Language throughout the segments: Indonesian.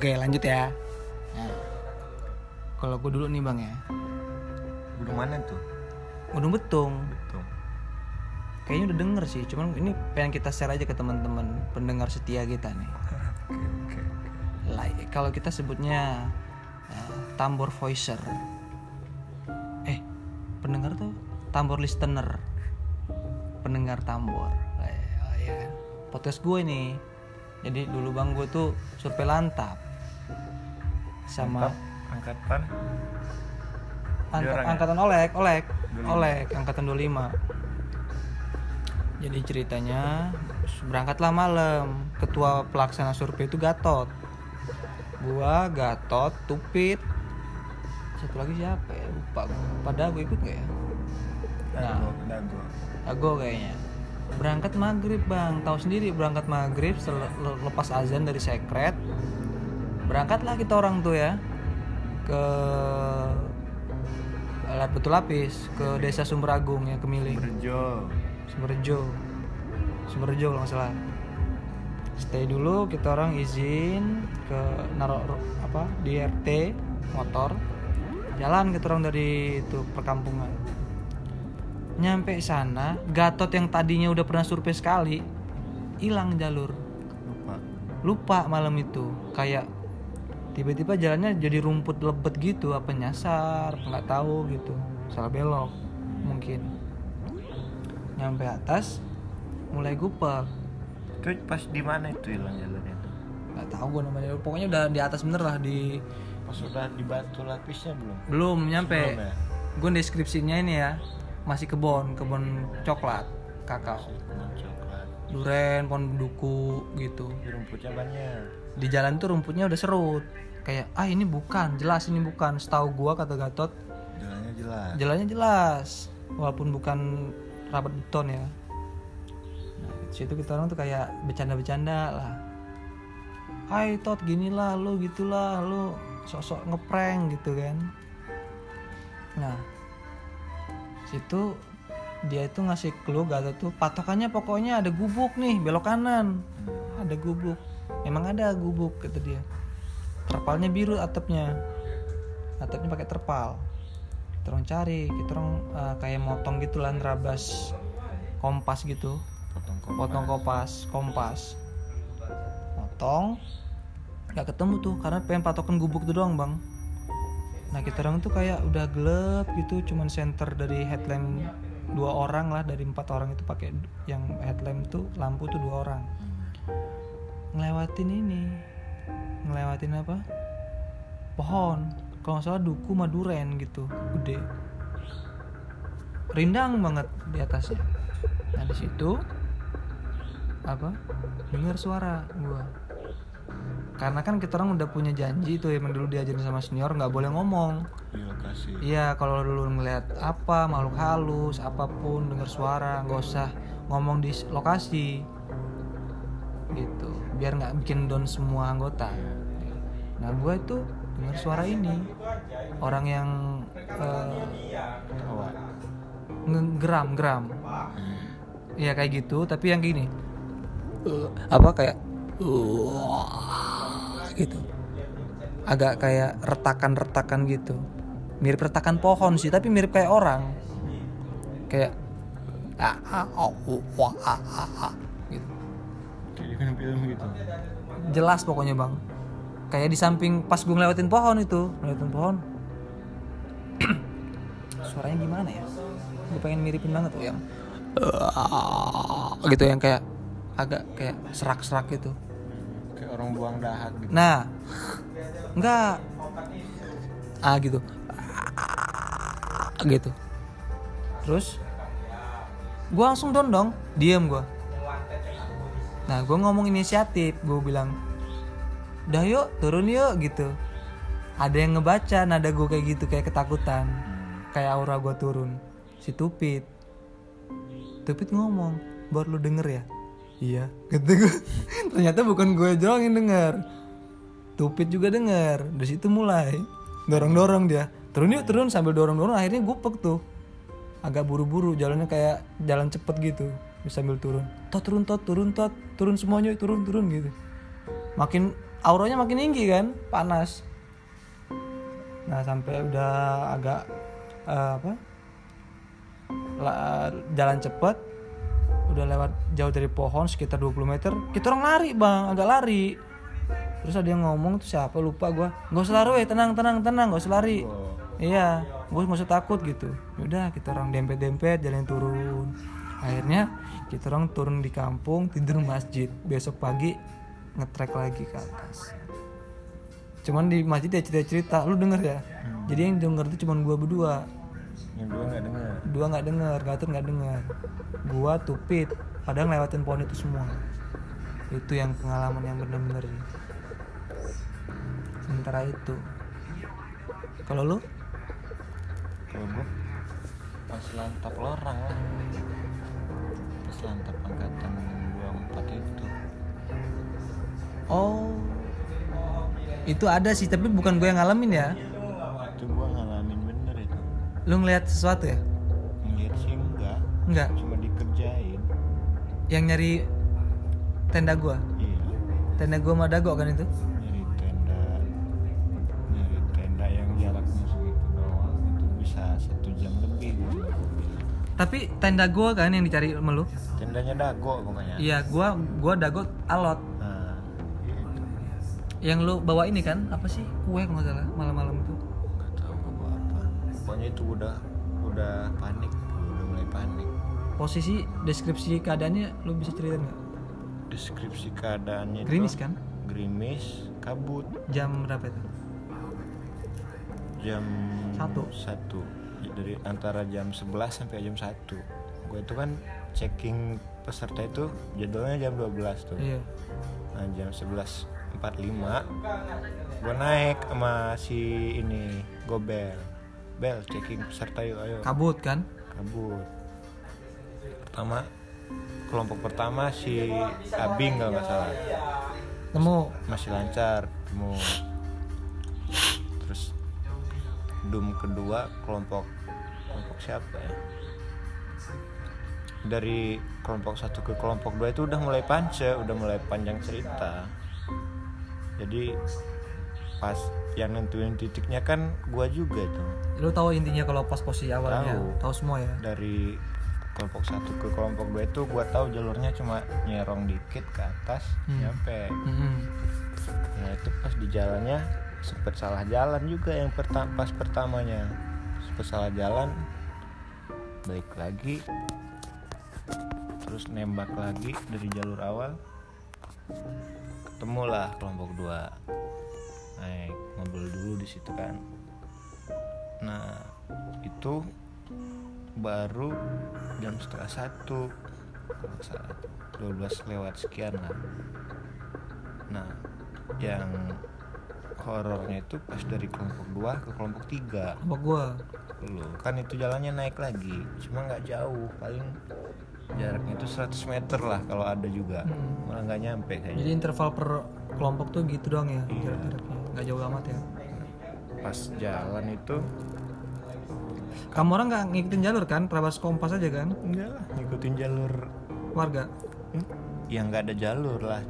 Oke lanjut ya. Nah, kalau gue dulu nih bang ya, Gunung mana tuh? Gunung Betung. Betul. Kayaknya udah denger sih, cuman ini pengen kita share aja ke teman-teman pendengar setia kita nih. Oke oke. Like, kalau kita sebutnya eh, Tambor Voicer. Eh, pendengar tuh Tambor Listener. Pendengar Tambor. Oh iya. Podcast gue nih. Jadi dulu bang gue tuh survei lantap sama. Angkatan. Angka- ya? angkatan Olek, Olek, 25. Olek, angkatan 25. Jadi ceritanya berangkatlah malam. Ketua pelaksana survei itu Gatot. Gua, Gatot, Tupit. Satu lagi siapa ya? Lupa. Pada gue ikut gak ya? Dago. Dago. Aku kayaknya. Berangkat maghrib bang, tahu sendiri berangkat maghrib lepas azan dari sekret. Berangkatlah kita orang tuh ya ke Lap Betul Lapis ke desa Sumberagung ya Kemiling. Berjo. Sumberjo. Sumberjo kalau nggak salah. Stay dulu kita orang izin ke naro apa di RT motor. Jalan kita orang dari itu perkampungan. Nyampe sana Gatot yang tadinya udah pernah survei sekali hilang jalur. Lupa. lupa malam itu kayak tiba-tiba jalannya jadi rumput lebet gitu apa nyasar nggak tahu gitu salah belok mungkin nyampe atas mulai gupek Itu pas di mana itu hilang jalurnya tuh? nggak tahu gue namanya pokoknya udah di atas bener lah di Pas udah di batu lapisnya belum? belum nyampe Belum ya? gue deskripsinya ini ya masih kebon kebon coklat kakao coklat. duren pohon duku gitu Di rumputnya banyak. di jalan tuh rumputnya udah serut kayak ah ini bukan jelas ini bukan setahu gua kata Gatot. Jalannya jelas. jalannya jelas walaupun bukan rapat beton ya. Nah situ kita orang tuh kayak bercanda-bercanda lah. Hai Tot gini lah lu gitulah lu sok-sok ngeprank gitu kan. Nah situ dia itu ngasih clue Gatot tuh patokannya pokoknya ada gubuk nih belok kanan. Hmm. ada gubuk. Emang ada gubuk kata dia terpalnya biru atapnya. Atapnya pakai terpal. Kita orang cari kita orang eh, kayak motong gitu lah nerabas kompas gitu. Potong kompas. potong kompas kompas. Motong nggak ketemu tuh karena pengen patokan gubuk tuh doang bang. Nah kita orang tuh kayak udah gelap gitu cuman center dari headlamp dua orang lah dari empat orang itu pakai yang headlamp tuh lampu tuh dua orang. Ngelewatin ini ngelewatin apa? Pohon. Kalau nggak salah duku maduren gitu gede. Rindang banget di atasnya. Nah di situ apa? Dengar suara gua. Karena kan kita orang udah punya janji tuh emang dulu diajarin sama senior nggak boleh ngomong. Iya, kalau dulu ngeliat apa makhluk halus, apa pun dengar suara, nggak usah ngomong di lokasi, gitu. Biar nggak bikin down semua anggota. Nah, gue itu dengar suara ini, orang yang eh, Tawa. ngegeram geram. Iya kayak gitu, tapi yang gini, Eh, apa kayak "Uh," gitu, agak kayak retakan-retakan gitu, mirip retakan pohon sih, tapi mirip kayak orang, kayak ah, ah, oh, uh, ah, di film-film gitu. Jelas pokoknya bang, kayak di samping pas gue ngelewatin pohon itu, ngelewatin pohon, suaranya gimana ya? Gue pengen miripin banget tuh yang gitu yang kayak agak kayak serak-serak gitu. Kayak orang buang dahak gitu. Nah, enggak. Ah gitu. Gitu. Terus gua langsung dondong, diem gua. Nah, gua ngomong inisiatif, gua bilang, "Dah yuk, turun yuk." gitu. Ada yang ngebaca nada gua kayak gitu, kayak ketakutan. Kayak aura gua turun. Si Tupit. Tupit ngomong, "Baru lu denger ya?" Iya, kata gue. Ternyata bukan gue doang yang denger. Tupit juga denger. Dari situ mulai dorong-dorong dia. Turun yuk, turun sambil dorong-dorong akhirnya gupek tuh. Agak buru-buru, jalannya kayak jalan cepet gitu. Sambil turun. Tot turun tot, turun tot, turun semuanya, turun turun gitu. Makin auranya makin tinggi kan? Panas. Nah sampai udah agak eh, apa? La- jalan cepet. Udah lewat jauh dari pohon sekitar 20 meter. Kita orang lari bang. Agak lari. Terus ada yang ngomong tuh siapa? Lupa gua. Nggak usah lari tenang tenang tenang. Nggak usah lari. Oh, iya. Gue nggak usah takut gitu. Udah kita orang dempet dempet jalan turun akhirnya kita orang turun di kampung tidur masjid. Besok pagi ngetrek lagi ke atas. Cuman di masjid dia cerita cerita lu denger ya? Jadi yang denger itu cuman gua berdua. Yang dua nggak dengar. dua nggak denger Gatot nggak denger. Gua tupit padahal ngelewatin pohon itu semua. Itu yang pengalaman yang bener-bener sementara itu. Kalau lu? Kalau gua pas lantap lorang. lah. Pas lantap angkatan 24 itu. oh itu ada sih tapi bukan gue yang ngalamin ya Itu gua ngalamin bener itu. lu ngeliat sesuatu ya Ngeliat sih enggak, enggak cuma dikerjain. yang nyari tenda gua Iya. tenda gua sama dago kan itu tapi tenda gua kan yang dicari sama lu? Tendanya dago pokoknya. Iya gua gua dago alot nah yang lu bawa ini kan apa sih? Kue kalau nggak salah malam-malam itu. Nggak tahu apa apa. Pokoknya itu udah udah panik. Udah mulai panik. Posisi deskripsi keadaannya lu bisa ceritain nggak? Deskripsi keadaannya itu gerimis kan? Gerimis kabut. Jam berapa itu? Jam Satu. satu dari antara jam 11 sampai jam 1 gue itu kan checking peserta itu jadwalnya jam 12 tuh. Iya. Nah, jam 11.45 gue naik sama si ini Gobel Bel. Checking peserta yuk ayo. Kabut kan? Kabut. Pertama kelompok pertama si Abing kalau nggak salah. Nemu masih lancar mau terus dum kedua kelompok siapa ya? Dari kelompok satu ke kelompok dua itu udah mulai pance udah mulai panjang cerita. Jadi pas yang nentuin titiknya kan gua juga tuh lu tahu intinya kalau pas posisi awalnya? Tahu. tahu semua ya? Dari kelompok satu ke kelompok dua itu gua tahu jalurnya cuma nyerong dikit ke atas Hmm. nyampe. Mm-mm. Nah itu pas di jalannya sempet salah jalan juga yang perta pas pertamanya. Sempet salah jalan balik lagi. Terus nembak lagi dari jalur awal. Ketemulah kelompok dua. Naik ngobrol dulu di situ kan. Nah itu baru jam setengah satu. Salah. 12 lewat sekian lah. Nah yang horornya itu pas dari kelompok 2 ke kelompok 3 kelompok gua. Dulu kan itu jalannya naik lagi cuma nggak jauh paling jaraknya itu 100 meter lah kalau ada juga. Hmm. malah nggak nyampe jadi kayaknya interval per kelompok tuh gitu doang ya Iya. jarak-jaraknya. Nggak jauh amat ya. Pas jalan itu. Kamu orang nggak ngikutin jalur kan? Terabas kompas aja kan? Enggak lah ngikutin jalur. Warga? Hmm? yang nggak ada jalur lah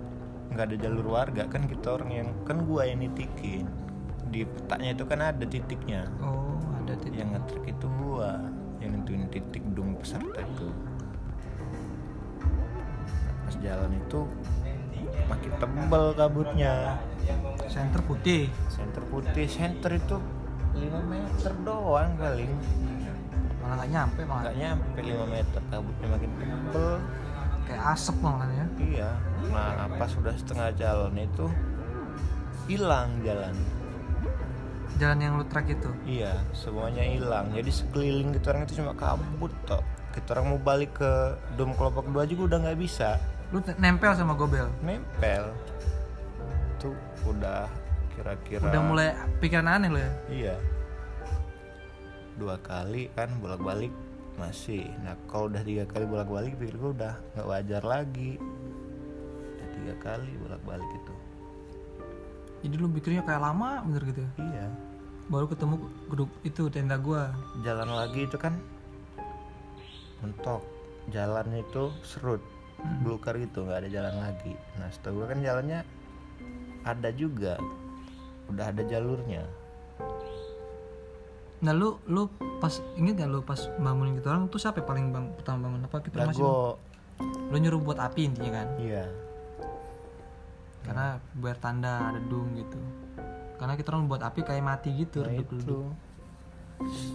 nggak ada jalur warga kan kita orang yang kan gua yang nitikin. Di petanya itu kan ada titiknya. Oh ada titik. Yang ngetrek itu gua yang nentuin titik dum peserta itu. Pas jalan itu makin tebal kabutnya. Center putih. Center putih center itu 5 meter doang paling malah nggak nyampe malah. Nggak nyampe 5 meter kabutnya makin tebel. Kayak asap malah ya. Iya nah pas sudah setengah jalan itu hilang jalan. Jalan yang lu track itu? Iya semuanya hilang. Jadi sekeliling kita orang itu cuma kabut tok kita orang mau balik ke dom kelompok dua juga udah nggak bisa. Lu nempel sama gobel? Nempel. Tuh udah kira-kira udah mulai pikiran aneh lo ya? Iya. Dua kali kan bolak-balik masih. Nah kalau udah tiga kali bolak-balik pikir gue udah nggak wajar lagi tiga kali bolak-balik itu. Jadi lu pikirnya kayak lama bener gitu ya? Iya. Baru ketemu grup itu tenda gua. Jalan lagi itu kan mentok. Jalannya itu serut Hmm. belukar gitu nggak ada jalan lagi. Nah setahu gue kan jalannya ada juga. Udah ada jalurnya. Nah lu lu pas inget gak lu pas bangunin gitu orang tuh siapa yang paling bang pertama bangun? Apa kita masih lu nyuruh buat api intinya kan? Iya karena biar tanda ada dung gitu. Karena kita orang buat api kayak mati gitu nah redup itu.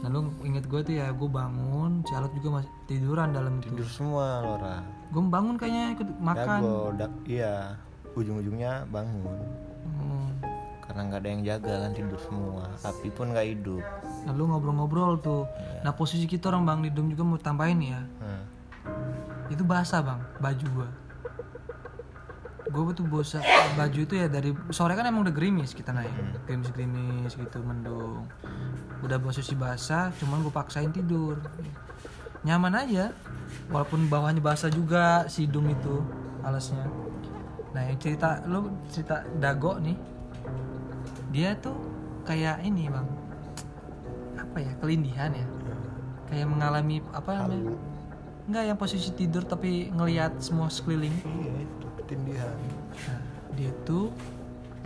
Nah lu inget gue tuh ya gue bangun si Alot juga masih tiduran dalam itu. Tidur semua Lora. Gue bangun kayaknya ikut makan. Dago da- iya. Ujung-ujungnya bangun. Hmm. karena nggak ada yang jaga kan tidur semua. Api pun nggak hidup. Lalu ngobrol-ngobrol tuh. Iya. nah posisi kita orang bang di dom juga mau tambahin ya. Nah, itu basah bang baju gua gue tuh bosa baju itu ya dari sore kan emang udah gerimis kita naik gerimis gerimis gitu mendung. Udah posisi basah cuman gue paksain tidur. Nyaman aja walaupun bawahnya basah juga si dum itu alasnya. Nah yang cerita lu cerita dago nih dia tuh kayak ini bang. Apa ya kelindihan ya. Kayak mengalami apa namanya? Enggak yang posisi tidur tapi ngelihat semua sekeliling. Ketindihan Nah, dia tuh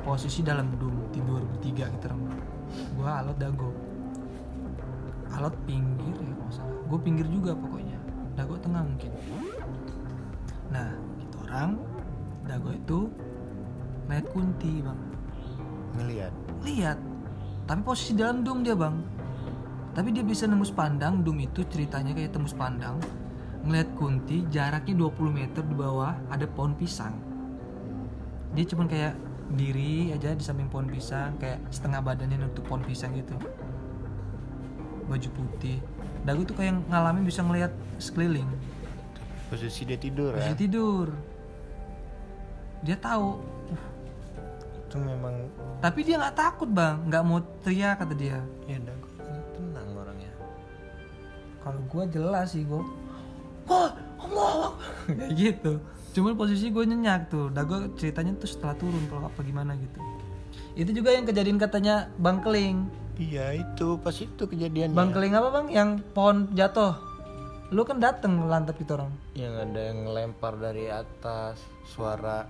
posisi dalam dum tidur bertiga gitu orang. Gua alot dago. Alot pinggir ya kalau salah. Gue pinggir juga pokoknya. Dago tengah mungkin. Nah, kita orang dago itu ngeliat kunti bang. ngelihat Lihat. Tapi posisi dalam dum dia bang. Tapi dia bisa nembus pandang dum itu ceritanya kayak tembus pandang. Ngeliat kunti jaraknya 20 meter di bawah ada pohon pisang. Dia cuman kayak diri aja di samping pohon pisang kayak setengah badannya nutup pohon pisang gitu. Baju putih. Dagu tuh kayak ngalamin bisa ngeliat sekeliling. posisi dia tidur ya Masih tidur. Dia tahu. itu memang Tapi dia nggak takut bang, nggak mau teriak kata dia. ya kan tenang orangnya kalau gue jelas sih gue wah Allah kayak gitu. Cuman posisi gue nyenyak tuh. Dah gue ceritanya tuh setelah turun kalau apa gimana gitu. Itu juga yang kejadian katanya bang keling. Iya itu. Pas itu kejadiannya. Bang keling apa bang? Yang pohon jatuh. Lu kan dateng lantap kita orang. Yang ada yang ngelempar dari atas suara.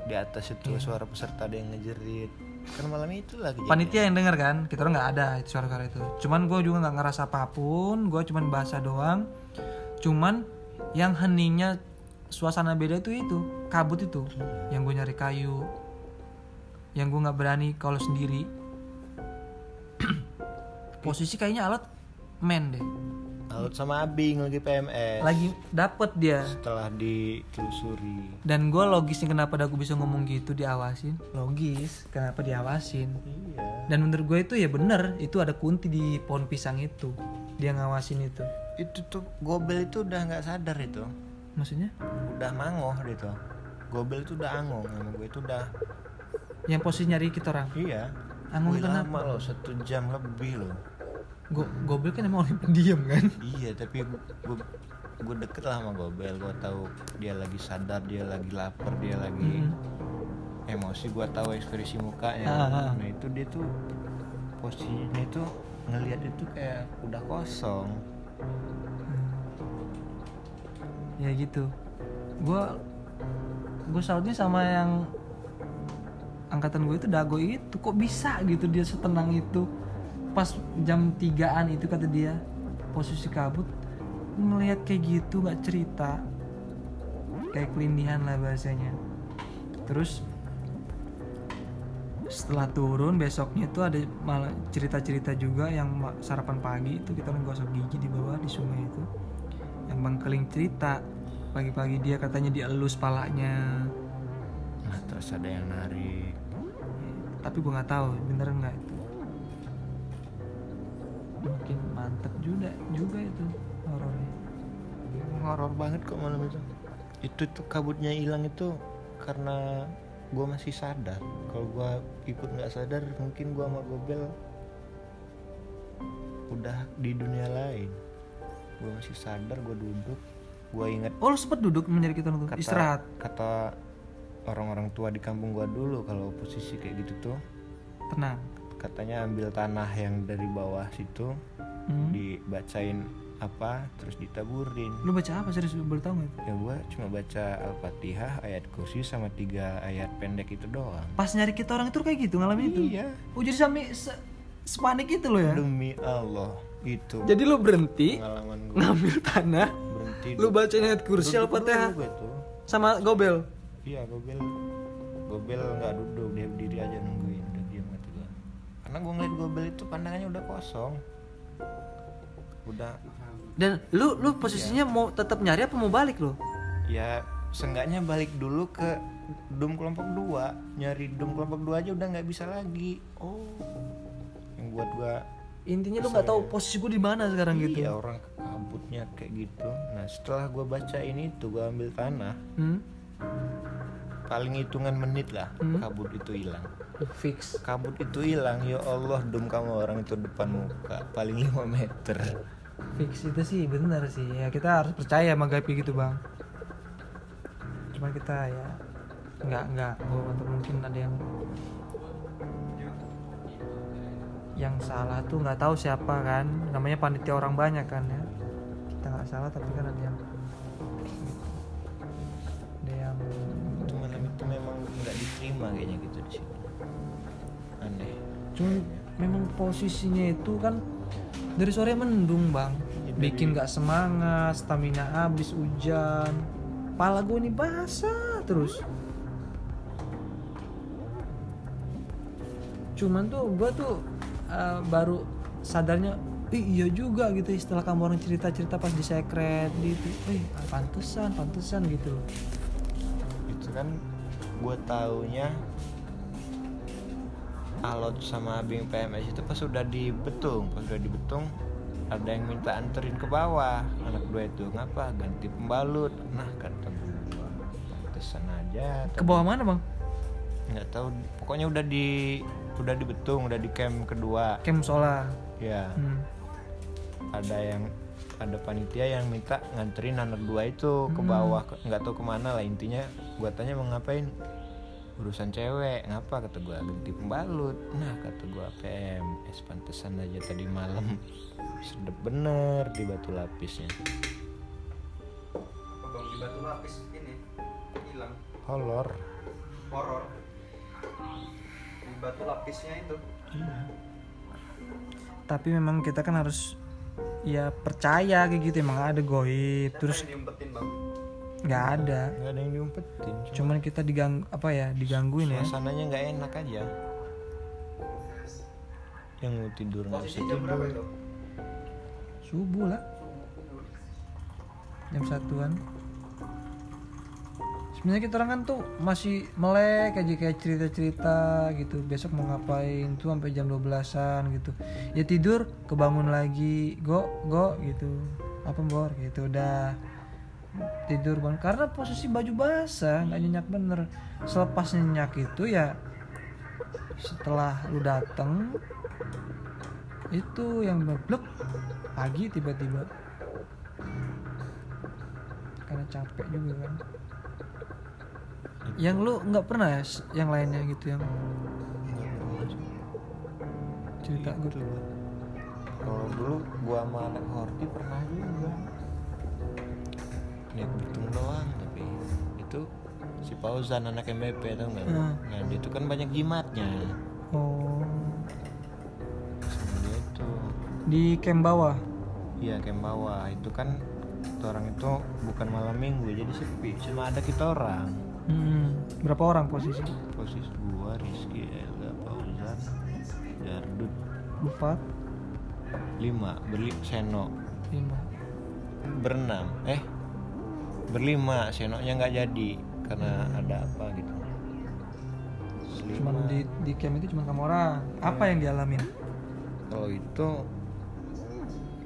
Di atas itu suara peserta ada yang ngejerit. Kan malam itu lagi panitia yang denger kan? Kita orang nggak ada itu suara-suara itu. Cuman gue juga nggak ngerasa apa pun. Gue cuman bahasa doang cuman yang heningnya suasana beda itu itu kabut itu. Yang gue nyari kayu yang gue nggak berani kalau sendiri. Posisi kayaknya alat men deh. Alut sama Abing lagi PMS lagi dapet dia. Setelah ditelusuri. Dan gue logisnya kenapa aku bisa ngomong gitu diawasin? Logis kenapa diawasin? Iya. Dan menurut gue itu ya bener itu ada kunti di pohon pisang itu. Dia ngawasin itu itu tuh gobel itu udah nggak sadar itu. Maksudnya? Udah mangoh dia tuh gobel itu udah angong sama gue itu udah yang posisi nyari kita orang? Iya. Angong Wih, kenapa? lama loh satu jam lebih loh. Go gobel kan emang orang pendiam kan? Iya tapi gue gue deket lah sama gobel. Gue tahu dia lagi sadar dia lagi lapar dia lagi emosi. Gue tahu ekspresi mukanya. Ah, ah. nah itu dia tuh posisinya itu ngelihat itu kayak udah kosong ya gitu. Gue gue salutnya sama yang angkatan gue itu dago itu. Kok bisa gitu dia setenang itu? Pas jam 3an itu kata dia posisi kabut ngelihat kayak gitu nggak cerita. Kayak kelindihan lah bahasanya. Terus setelah turun besoknya itu ada malah cerita-cerita juga yang sarapan pagi itu kita menggosok gigi di bawah di sungai itu. Yang bang keling cerita. Pagi-pagi dia katanya dielus palanya. Nah terus ada yang narik. Tapi gua nggak tahu bener nggak itu. Mungkin mantep juga juga itu horornya. Horor banget kok malam itu. Itu tuh kabutnya hilang itu karena gue masih sadar. Kalau gue ikut nggak sadar mungkin gue sama gobel udah di dunia lain. Gue masih sadar gue duduk gue inget oh lu sempet duduk mencari kita kata istirahat? kata orang-orang tua di kampung gue dulu kalau posisi kayak gitu tuh. Tenang. Katanya ambil tanah yang dari bawah situ Hmm. dibacain apa terus ditaburin. Lu baca apa serius? Lu boleh tahu nggak ya gua cuma baca al-fatihah ayat kursi sama tiga ayat pendek itu doang. Pas nyari kita orang itu kayak gitu ngalamin itu? Iya. Oh jadi sampai se sepanik itu lo ya? Demi Allah itu jadi lu berhenti ngambil tanah berhenti lu bacain ayat kursi al-fatihah sama gobel? Iya gobel. Gobel nggak duduk dia berdiri aja nungguin udah diam gua. Karena gua ngeliat gobel itu pandangannya udah kosong. Udah dan lu lu posisinya mau tetap nyari apa mau balik lo ya seenggaknya balik dulu ke dum kelompok dua. Nyari dum kelompok dua aja udah nggak bisa lagi. Oh. Yang buat gua intinya lu nggak tahu posisi gue di mana sekarang gitu. iya orang kabutnya kayak gitu. Nah setelah gua baca ini tuh gua ambil tanah. Hmm? paling hitungan menit lah Hmm. kabut itu hilang. Fix. Kabut itu hilang ya Allah dum kamu orang itu depan muka paling 5 meter fix itu sih benar sih. Ya kita harus percaya sama gaib gitu bang. Cuma kita ya nggak nggak oh, untuk mungkin ada yang yang salah tuh nggak tahu siapa kan. Namanya panitia orang banyak kan ya. Kita nggak salah tapi kan ada yang ada yang itu malam itu memang nggak diterima kayaknya gitu di sini aneh. Cuma memang posisinya itu kan dari sore mendung bang. Ya, bikin nggak semangat stamina habis hujan. Pala gue ini basah terus. Cuman tuh gue tuh eh, baru sadarnya Ih, iya juga gitu. Setelah kamu orang cerita-cerita pas di secret gitu eh pantesan pantesan gitu itu kan gue taunya Alot sama Abing PMS itu pas udah dibetung pas udah dibetung ada yang minta anterin ke bawah. Anak dua itu ngapa? Ganti pembalut. Nah kata gua. Pantesan aja ke bawah mana bang? Nggak tahu pokoknya udah di udah dibetung udah di camp kedua. Kem sola. Ya hmm. ada yang ada panitia yang minta nganterin anak dua itu ke Hmm. bawah nggak tahu ke mana lah intinya gua tanya mau ngapain urusan cewek ngapa? Kata gua ganti pembalut. Nah kata gua PMS pantesan aja tadi malam. Sedep bener di batu lapisnya. Bang di batu lapis ini hilang. Horor horor di batu lapisnya itu. Iya. Tapi memang kita kan harus ya percaya kayak gitu emang ada goib. Siapa terus yang diumpetin bang nggak ada. Nggak ada yang diumpetin cuma cuman kita digang apa ya digangguin ya. Suasananya nggak enak aja. Yang mau tidur nggak bisa tidur. Subuh lah. Jam satuan. Sebenarnya kita orang kan tuh masih melek aja kayak cerita-cerita gitu. Besok mau ngapain tuh sampai jam 12-an gitu. Ya tidur kebangun lagi go go gitu. Apa bor? Gitu udah tidur bangun. Karena posisi baju basah nggak nyenyak bener. Selepas nyenyak itu ya setelah lu dateng itu yang beblek pagi tiba-tiba. Karena capek juga kan. Yang lu nggak pernah ya yang lainnya gitu yang cerita gue Gitu. Kalau dulu gua sama anak Horti pernah juga Niat bertemu doang tapi itu si Fauzan anak MBP tau nggak? Hmm. Nah dia itu kan banyak jimatnya. Oh. Sama dia itu di camp bawah? Iya camp bawah. Itu kan kita orang itu bukan malam minggu jadi sepi. Cuma ada kita orang. Hmm, berapa orang posisi? Posisi gua Rizky Elga Fauzan Dardut empat. Lima berli Seno. Lima. Berenam. Eh berlima senoknya nggak jadi karena ada apa gitu. Cuman di di camp itu cuma kamu orang. Apa yang dialamin? Kalau itu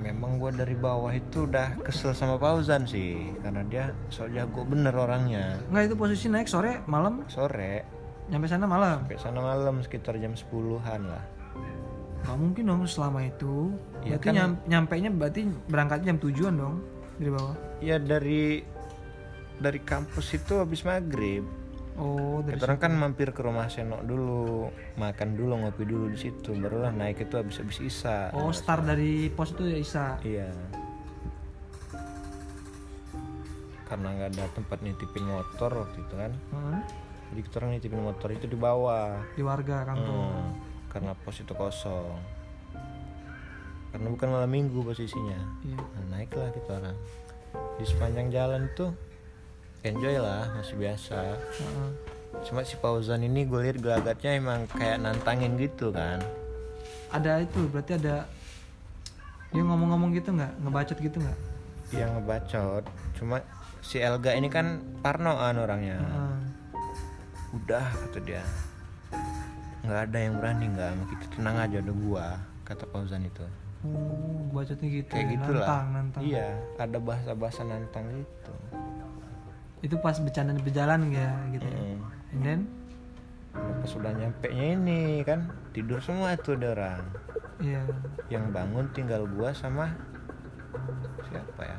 memang gua dari bawah itu udah kesel sama Fauzan sih karena dia so jago bener orangnya. Nggak itu posisi naik sore malam? Sore. Nyampe sana malam? Sampai sana malam sekitar jam 10-an lah. Nggak mungkin dong selama itu. Ya berarti kan- nyam, nyampe nya berarti berangkatnya jam tujuan dong dari bawah? Ya dari dari kampus itu habis maghrib. Oh dari kita orang kan mampir ke rumah Senok dulu makan dulu ngopi dulu di situ barulah naik itu habis habis isa. Oh start dari pos itu ya Isa? Iya. Karena nggak ada tempat nitipin motor waktu itu kan. Heeh. jadi kita orang nitipin motor itu di bawah. Di warga kampung. Hmm, karena pos itu kosong. Karena bukan malam minggu posisinya. Iya. Nah, naiklah kita orang. Di sepanjang jalan tuh enjoy lah masih biasa. Heeh. cuma si Fauzan ini gue lihat gelagatnya emang kayak nantangin gitu kan. Ada itu berarti ada dia ngomong-ngomong gitu nggak? Ngebacot gitu nggak? Yang ngebacot. Cuma si Elga ini kan parnoan orangnya. Heeh. udah kata dia. Nggak ada yang berani nggak. Sama kita tenang aja ada gua kata Fauzan itu. Oh bacotnya gitu kayak ya. gitulah. nantang nantang. Iya ada bahasa-bahasa nantang gitu itu pas bercanda berjalan ya gitu. Mm. and then? Pas udah nyampe nya ini kan tidur semua tuh ada orang. Iya. Yang bangun tinggal gua sama siapa ya?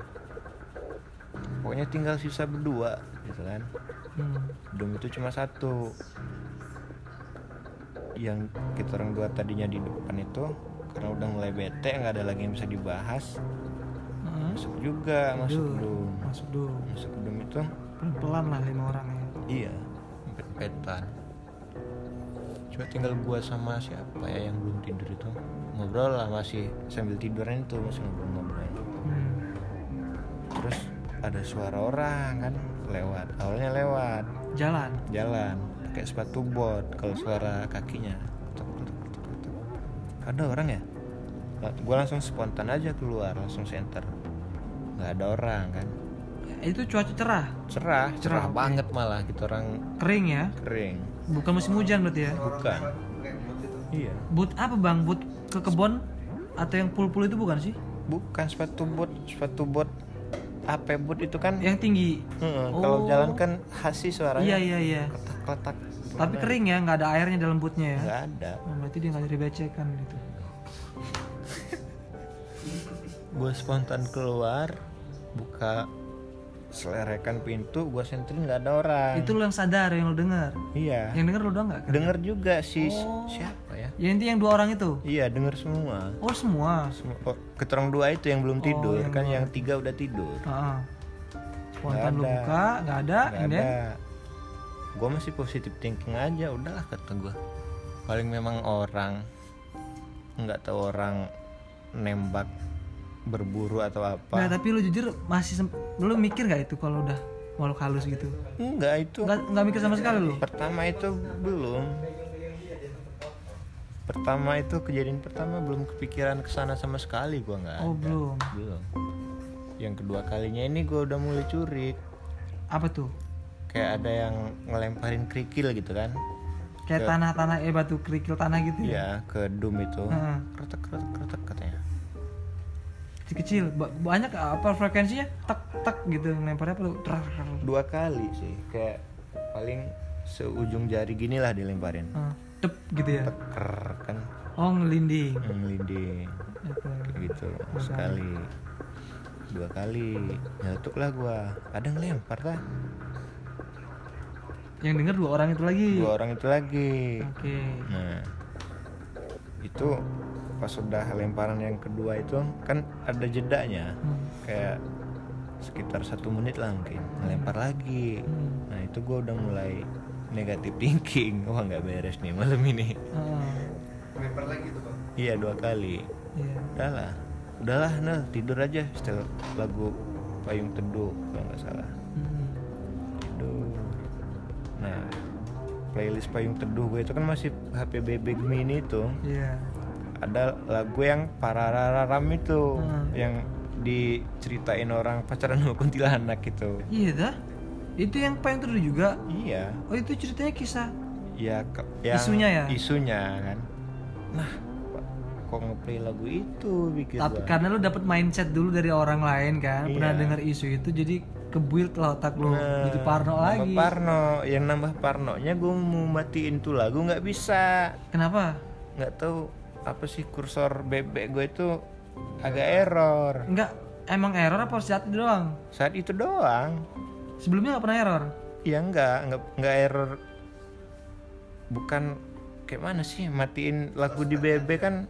Pokoknya tinggal sisa berdua gitu kan. Hmm. dom itu cuma satu. Yang kita orang dua tadinya di depan itu karena udah mulai bete nggak ada lagi yang bisa dibahas. Heeh. masuk juga masuk dom masuk dulu masuk dom itu pelan-pelan lah lima orang ya. Iya. Pet-petan. Cuma tinggal gua sama siapa ya yang belum tidur itu. Ngobrol lah masih sambil tiduran itu masih ngobrol-ngobrol. Hmm. terus ada suara orang kan lewat. Awalnya lewat. Jalan? Jalan. Pakai sepatu bot kalau suara kakinya. Ada orang ya? Gue langsung spontan aja keluar langsung center. Nggak ada orang kan itu cuaca cerah. Cerah cerah Cerah, oke. banget malah gitu orang kering ya? Kering. Bukan musim hujan berarti ya? Bukan. Iya. Boot apa bang? Boot ke kebon atau yang pul-pul itu bukan sih? Bukan sepatu bot sepatu bot AP bot itu kan yang tinggi? Kalau Oh. jalan kan khasi suaranya. Iya iya iya. Kletak-kletak tapi kering ya nggak ada airnya dalam bootnya ya? Nggak ada. Oh, berarti dia nggak dari becekan gitu. Gue spontan keluar buka selerekan pintu gue senterin nggak ada orang. Itu lo yang sadar yang lo dengar? Iya. Yang denger lo doang nggak? Denger juga si Oh. siapa ya? Ya inti yang dua orang itu? Iya denger semua. Oh semua? Semua- oh, keterang dua itu yang belum Oh, tidur yang kan dua. yang tiga udah tidur. Heeh. spontan lo ada. buka nggak ada nggak ada. Gue masih positif thinking aja udahlah kata gue paling memang orang nggak tahu orang nembak berburu atau apa? Nggak tapi lo jujur masih lo mikir nggak itu kalau udah makhluk halus gitu? Enggak itu nggak nggak mikir sama sekali lo pertama itu belum. Pertama itu kejadian pertama belum kepikiran ke sana sama sekali gua nggak oh ada. belum? Belum. Yang kedua kalinya ini gua udah mulai curi apa tuh? Kayak ada yang ngelemparin kerikil gitu kan? Kayak tanah-tanah eh batu kerikil tanah gitu ya? Iya ke dum itu. Kretek kretek kretek katanya kecil-kecil. Ba- banyak apa frekuensinya? Tak tak gitu. Lemparnya trak. dua kali sih. Kayak paling seujung jari gini lah dilemparin. Heeh. tep gitu ya? Teker kan. Oh ngelinding. Ngelinding. Kayak gitu sekali. Dua kali. Nyeletuk lah gua. Kadang lempar lah. Yang denger dua orang itu lagi. Dua orang itu lagi. Oke. Nah itu pas udah lemparan yang kedua itu kan ada jedanya Hmm. kayak sekitar satu menit lah mungkin ngelempar lagi Hmm. nah itu gua udah mulai negatif thinking wah nggak beres nih malam ini. Lempar lagi tuh bang. iya dua kali Iya. udahlah udahlah nah tidur aja setel lagu payung teduh kalau nggak salah Hmm. tidur nah playlist payung teduh gue itu kan masih HP BB Gemini itu Iya. Ada lagu yang parararam itu Hmm. yang diceritain orang pacaran sama kuntilanak gitu Iya dah. Itu yang paling terus juga. iya Oh itu ceritanya kisah. ya yang Isunya ya? isunya kan nah kok ngeplay lagu itu pikir Tapi gua. karena lu dapat mindset dulu dari orang lain kan, pernah Iya. dengar isu itu jadi kebuild lah otak lu Nah, jadi parno lagi. Parno, yang nambah parnonya gue mau matiin tuh lagu nggak bisa, Kenapa? nggak tahu apa sih kursor bebek gue itu agak error. Enggak emang error apa saat itu doang? Saat itu doang, Sebelumnya nggak pernah error. ya nggak nggak nggak error. Bukan kayak mana sih matiin lagu di bebek kan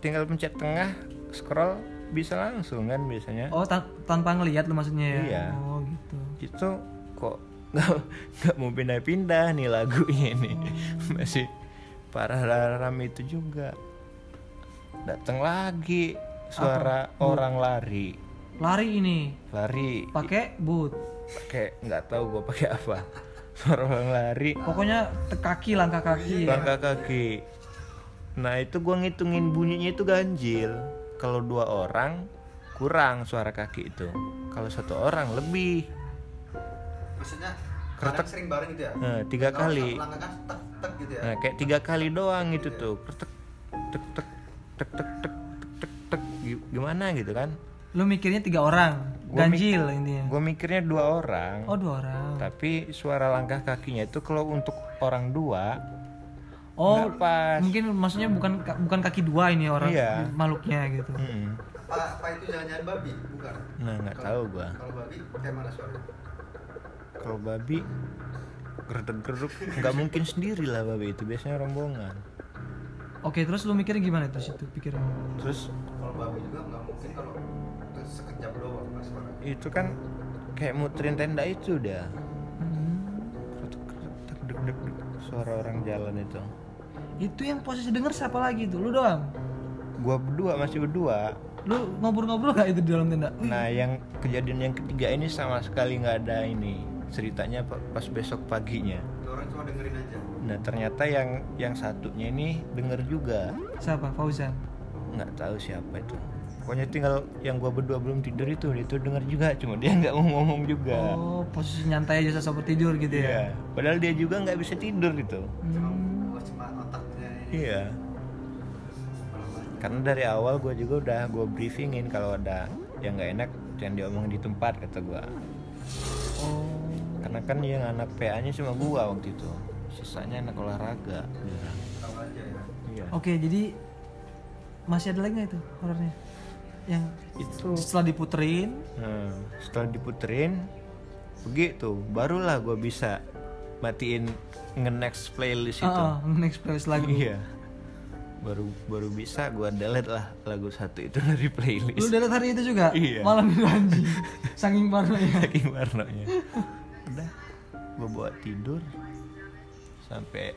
tinggal pencet tengah scroll bisa langsung kan biasanya. Oh tan- tanpa ngelihat lu maksudnya ya? Iya. Oh gitu. itu kok nggak mau pindah-pindah nih lagunya ini masih parah ram itu juga. Datang lagi suara orang lari. Lari ini? Lari. Pakai boot pakai nggak tahu gue pakai apa. Suara orang lari. Pokoknya kaki langkah kaki ya. langkah kaki. Nah itu gue ngitungin bunyinya itu ganjil. Kalau dua orang kurang suara kaki itu. Kalau satu orang lebih. Maksudnya Kretek. sering bareng gitu ya? Nah, tiga Kalau kali. langkah kan tek tek gitu ya? Nah, kayak tiga kali doang itu tuh. Tek tek tek tek tek tek tek tek Gi- gimana gitu kan? lu mikirnya tiga orang Gua mik- ganjil intinya Gue mikirnya dua orang. oh dua orang Tapi suara langkah kakinya itu kalau untuk orang dua oh nggak pas. mungkin maksudnya bukan ka- bukan kaki dua ini orang Iya. makhluknya gitu Mm-mm. Apa, apa itu jangan-jangan babi? Bukan. Nah, nggak tahu gua. Kalau babi kayak mana suaranya? Kalau babi gerdek geruk nggak mungkin sendiri lah babi itu biasanya rombongan. oke terus lu mikirnya gimana terus itu pikiran Terus Kalau babi juga nggak mungkin kalau terus sekejap doang itu kan kayak muterin tenda itu udah. Hmm. Dek. Suara orang jalan itu. itu yang posisi denger siapa lagi tuh lu doang Gua berdua masih berdua. lu ngobrol-ngobrol gak itu di dalam tenda Nah, yang kejadian yang ketiga ini sama sekali nggak ada ini ceritanya pa- pas besok paginya. Orang cuma dengerin aja. Nah, ternyata yang yang satunya ini denger juga. siapa Fauzan Nggak tahu siapa itu. Pokoknya tinggal yang gua berdua belum tidur itu, dia itu denger juga, cuma dia nggak mau ngomong juga. oh posisi nyantai aja seperti tidur gitu ya Iya. Padahal dia juga nggak bisa tidur gitu. Hmm. Cuma otaknya ini. Iya. Karena dari awal gue juga udah gue briefingin kalau ada yang nggak enak jangan diomongin di tempat kata gue. oh Karena kan yang anak PA-nya cuma gua waktu itu. Sisanya anak olahraga. ya. Iya. oke jadi masih ada lagi nggak itu horornya yang Itu. setelah diputerin Nah, setelah diputerin begitu barulah gue bisa matiin nge-next playlist itu. Ah, ah, next playlist lagu Iya. Baru baru bisa gue delete lah lagu satu itu dari lu playlist. dari hari itu juga Iya. malam itu anjing saking parnonya Saking warnanya. Gue bawa tidur sampai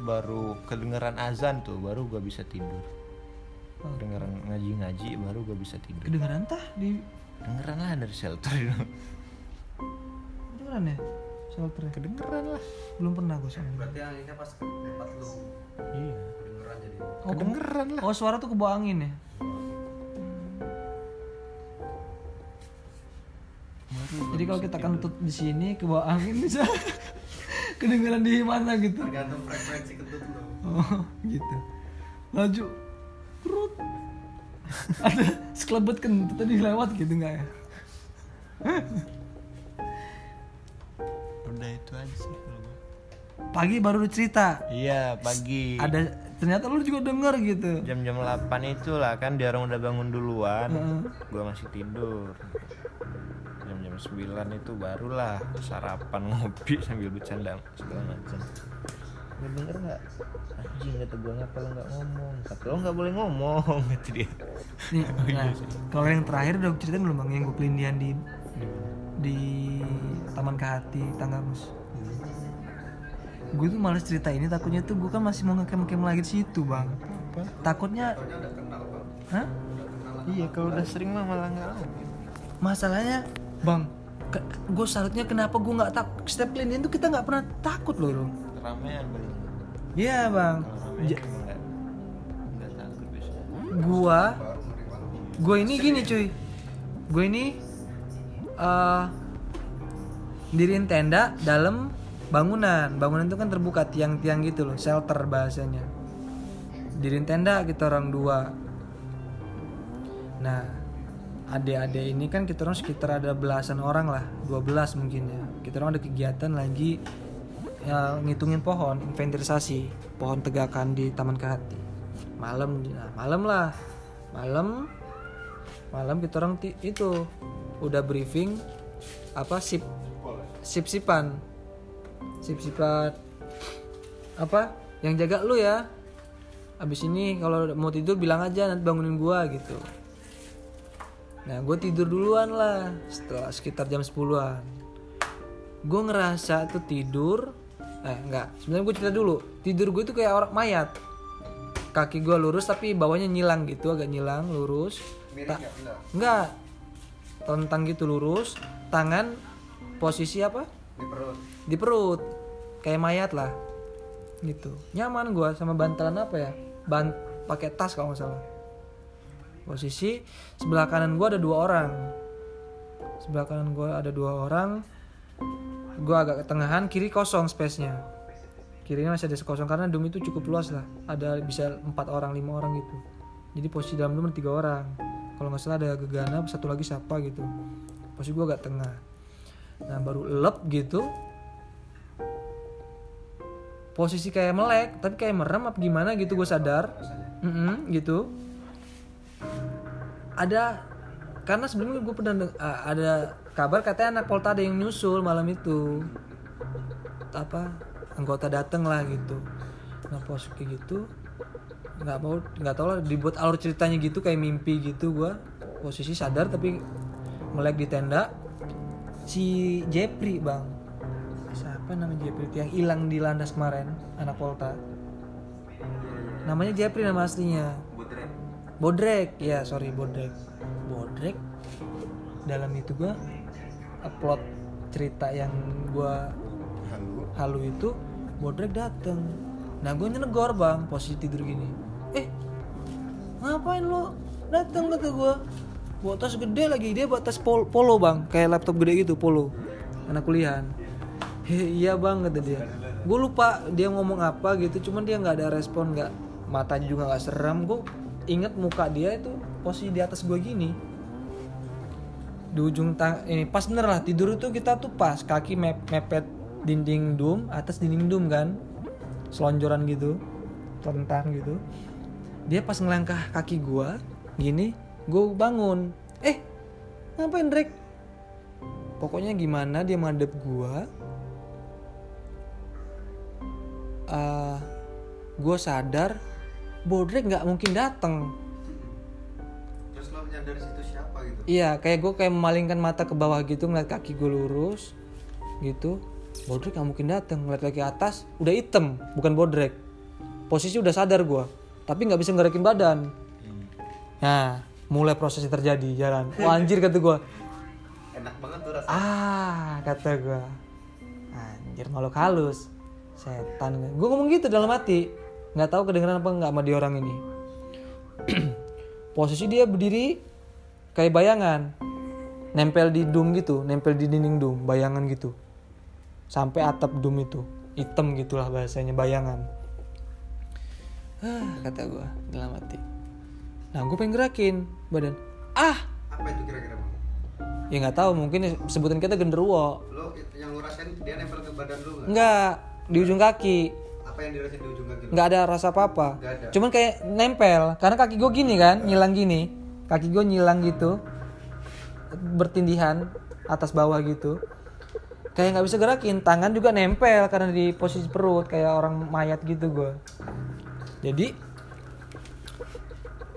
baru kedengeran azan tuh baru gue bisa tidur. Oh. Kedengeran ngaji-ngaji baru gue bisa tidur. kedengeran tah di Kedengeran lah dari shelter itu. kedengeran ya shelternya Kedengeran lah. belum pernah gue soalnya Berarti anginnya pas ke tempat lu Iya. kedengeran jadi. oh, ke- Kedengeran lah. oh suara tuh ke bawah angin ya kalau kita kentut di sini ke bawah angin bisa kedengeran di mana gitu Tergantung frekuensi kentut lu. oh gitu laju perut ada sekelebet kentut tadi lewat gitu nggak ya Udah itu aja sih pagi baru cerita Iya pagi. ada ternyata lu juga denger gitu Jam-jam 8 itulah kan dia orang udah bangun duluan. Heeh. Gua masih tidur. Jam-jam 9 itu barulah sarapan ngopi sambil bercanda segala macam. Lu denger nggak? Anjing kata gua ngapa lo nggak ngomong? Kata lo nggak boleh ngomong kata dia. nih nah, kalau yang terakhir udah gue ceritain belum bang yang gue pelindian di di Taman Kehati Tanggamus gue tuh males cerita ini takutnya tuh gue kan masih mau ngecam lagi di situ bang Apa? takutnya Soalnya udah kenal bang. hah Iya kalau udah sering mah malah nggak mau. masalahnya bang gue salutnya kenapa gue nggak tak setiap pelindian tuh kita nggak pernah takut loh loh Ramean paling. iya bang. Gua gue ini gini cuy. Gue ini eh diriin tenda dalam bangunan. Bangunan itu kan terbuka tiang-tiang gitu loh shelter bahasanya. Diriin tenda kita orang dua. Nah adik-adik ini kan kita orang sekitar ada belasan orang lah 12 mungkin ya. Kita orang ada kegiatan lagi ya, ngitungin pohon inventarisasi pohon tegakan di Taman Kehati. Malam nah, malam lah. Malam malam kita orang itu udah briefing apa sip sip sipan sip sipan apa yang jaga lu ya. Abis ini kalau mau tidur bilang aja nanti bangunin gua gitu nah gue tidur duluan lah setelah sekitar jam 10-an gue ngerasa tuh tidur eh enggak sebenarnya gue cerita dulu. Tidur gue tuh kayak orang mayat. Kaki gue lurus tapi bawahnya nyilang gitu agak nyilang lurus. Bilang? enggak. Tentang gitu lurus tangan posisi apa? Di perut. di perut. Kayak mayat lah gitu. Nyaman gua sama bantalan apa ya? Ban pakai tas kalau nggak salah posisi sebelah kanan gua ada dua orang. Sebelah kanan gua ada dua orang. Gua agak ketengahan kiri kosong space nya kirinya masih ada sekosong karena dom itu cukup luas lah. Ada bisa empat orang lima orang gitu. Jadi posisi dalam dom ada tiga orang. Kalau nggak salah ada gegana satu lagi siapa gitu. Posisi gua agak tengah. Nah baru lep gitu. Posisi kayak melek tapi kayak merem apa gimana gitu gue sadar. Mm-mm, gitu ada karena sebelumnya gue pernah ah, ada kabar katanya anak Polta ada yang nyusul malam itu. Apa anggota dateng lah gitu. Nah pos kayak gitu nggak mau nggak tahu lah dibuat alur ceritanya gitu kayak mimpi gitu gue posisi sadar tapi melek di tenda. Si Jepri bang. Siapa namanya Jepri yang hilang di landas kemarin anak Polta. Namanya Jepri nama aslinya Bodrek. Ya sorry Bodrek. Bodrek? Dalam itu gua upload cerita yang gua Halu. halu itu Bodrek dateng. Nah gue negor bang posisi tidur gini. Eh ngapain lo dateng? kata gue bawa tas gede lagi dia bawa tas pol- polo bang kayak laptop gede gitu polo anak kuliahan. "Heh, iya bang kata dia. Gue lupa dia ngomong apa gitu cuman dia nggak ada respon nggak matanya juga nggak seram gue inget muka dia itu posisi di atas gue gini. Di ujung tang ini pas bener lah tidur itu kita tuh pas kaki mep- mepet dinding dum atas dinding dum kan selonjoran gitu tentang gitu. Dia pas ngelangkah kaki gua gini gua bangun. Eh ngapain Drake pokoknya gimana dia madep gua Ah, gua sadar Bodrek nggak mungkin datang Terus lo menyadari situ siapa gitu? Iya, kayak gue kayak memalingkan mata ke bawah gitu ngeliat kaki gue lurus gitu. Bodrek gak mungkin dateng ngeliat kaki atas udah hitam bukan bodrek. Posisi udah sadar gue, tapi nggak bisa ngerakin badan. Nah, mulai prosesnya terjadi jalan. Wah anjir kata gue. Enak banget tuh rasanya. Ah kata gue. Anjir makhluk halus, setan. Gue ngomong gitu dalam hati. Nggak tahu kedengeran apa nggak sama dia orang ini. Posisi dia berdiri kayak bayangan. Nempel di dum gitu nempel di dinding dum bayangan gitu. Sampai atap dum itu hitam gitulah bahasanya bayangan. Ah kata gue dalam hati. Nah gue pengen gerakin badan. Ah! Apa itu kira-kira bang? ya nggak tahu mungkin sebutan kita genderuwo. Lo yang lo rasain dia nempel ke badan nggak? nggak di ujung kaki Apa yang dirasain di ujung kaki lo? nggak ada rasa apa apa cuman kayak nempel. Karena kaki gue gini kan nyilang gini. Kaki gue nyilang gitu. Bertindihan atas bawah gitu. Kayak nggak bisa gerakin. Tangan juga nempel karena di posisi perut. Kayak orang mayat gitu gue jadi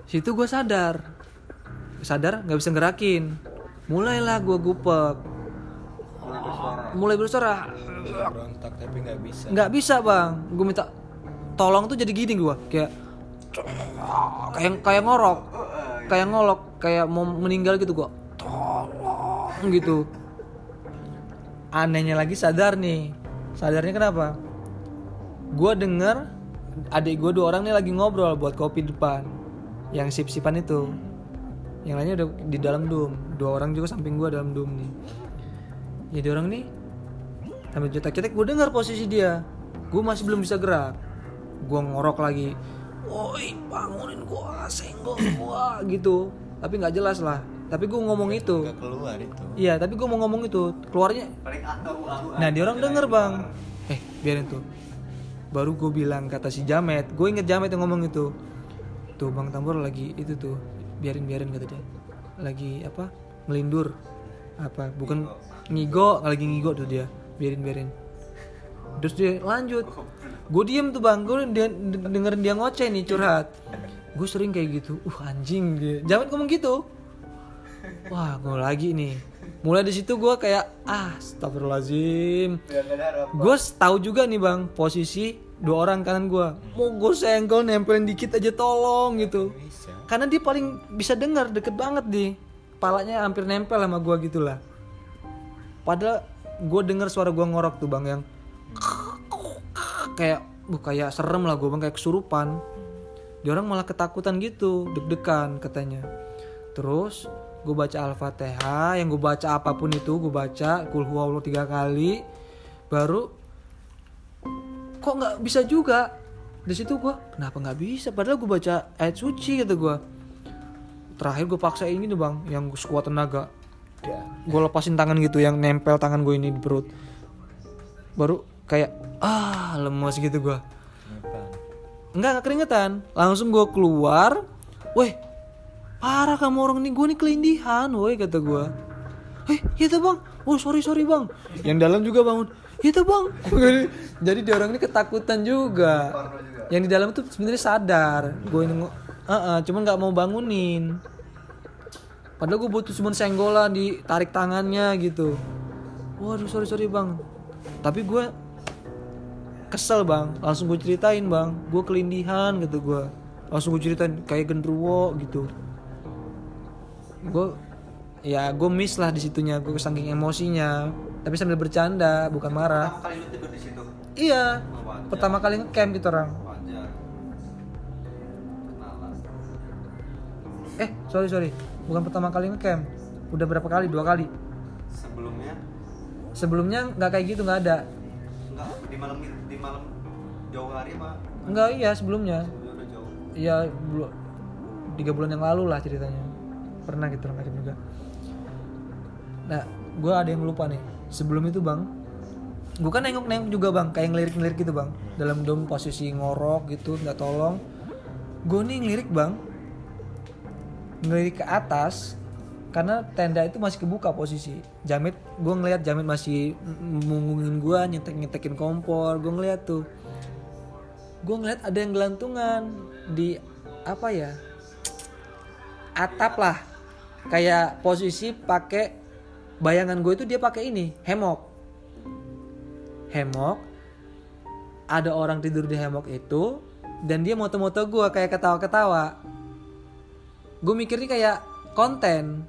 situ gue sadar. Sadar nggak bisa gerakin. Mulailah gue gupek mulai bersuara. Berontak tapi nggak bisa. Nggak bisa bang. Gue minta tolong tuh jadi gini gue kayak kayak kayak ngorok. Kayak ngolok. Kayak mau meninggal gitu gue tolong. Gitu. Anehnya lagi sadar nih. Sadarnya kenapa? Gue denger adik gue dua orang nih lagi ngobrol buat kopi depan. Yang sip sipan itu. Yang lainnya udah di dalam dum. Dua orang juga samping gue dalam dum nih jadi orang nih sambil cetek-cetek gue dengar posisi dia. Gue masih belum bisa gerak. Gue ngorok lagi. Woi bangunin gue senggol gue gitu. Tapi nggak jelas lah. Tapi gue ngomong itu. nggak keluar itu. Iya tapi gue mau ngomong itu. Keluarnya nah dia orang denger bang. Eh biarin tuh. Baru gue bilang kata si Jamet. Gue inget Jamet yang ngomong itu. Tuh bang Tambor lagi itu tuh. Biarin biarin kata dia. Lagi apa? Melindur apa? Bukan ngigo lagi ngigo tuh dia. Biarin biarin. Terus dia lanjut. Gue diem tuh bang. Gue de- de- dengerin dia ngoceh nih curhat. Gue sering kayak gitu. Uh anjing dia. Jamet ngomong gitu. Wah gue lagi nih. Mulai di situ gue kayak ah astagfirullahaladzim. Gue tahu juga nih bang posisi dua orang kanan gue mau gue senggol nempelin dikit aja tolong gitu. Karena dia paling bisa dengar deket banget di palanya hampir nempel sama gue gitu lah padahal gue denger suara gue ngorok tuh bang yang kayak bu kayak serem lah gue bang kayak kesurupan. Dia orang malah ketakutan gitu deg-degan katanya. Terus gue baca al-fatihah yang gue baca apa pun itu gue baca kul huwallahu tiga kali baru kok nggak bisa juga? Di situ gue kenapa nggak bisa? Padahal gue baca ayat suci gitu gue terakhir gue paksain gitu bang yang sekuat tenaga gue lepasin tangan gitu yang nempel tangan gue ini di perut baru kayak ah lemes gitu gue Enggak, enggak keringetan. Langsung gue keluar. Weh, parah kamu orang ini. Gue nih kelindihan, woi kata gue. Eh, itu bang. Oh sorry sorry bang. Yang dalam juga bangun. Itu bang. Jadi dia orang ini ketakutan juga. Yang di dalam tuh sebenarnya sadar. Gue ini, ngo- uh cuman nggak mau bangunin. Padahal gue butuh cuma senggolan ditarik tangannya gitu. Waduh sorry sorry bang. Tapi gue kesel bang. Langsung gue ceritain bang. Gue kelindihan gitu gue langsung gue ceritain kayak gendruwo gitu. Gue ya gue miss lah di situnya. Gue saking emosinya. Tapi sambil bercanda bukan marah. Pertama kali lu tidur di situ. iya. Wajar. pertama kali ngecamp gitu orang. Eh sorry sorry bukan pertama kali ngecamp. Udah berapa kali? Dua kali. Sebelumnya? Sebelumnya nggak kayak gitu nggak ada. Enggak di malam di malam jauh hari apa? nggak iya sebelumnya. Udah udah jauh. ya belum tiga bulan yang lalu lah ceritanya. Pernah gitu orang juga. Nah gue ada yang lupa nih. Sebelum itu bang gue kan nengok nengok juga bang kayak ngelirik ngelirik gitu bang. Dalam dom posisi ngorok gitu nggak tolong. Gue nih ngelirik bang ngelirik ke atas karena tenda itu masih kebuka posisi. Jamit gue ngeliat jamit masih mungungin gue nyetek nyetekin kompor gue ngeliat tuh. Gue ngeliat ada yang gelantungan di apa ya atap lah. Kayak posisi pakai bayangan gue itu dia pakai ini hemok. Hemok ada orang tidur di hemok itu dan dia moto-moto gue kayak ketawa-ketawa gue mikirnya kayak konten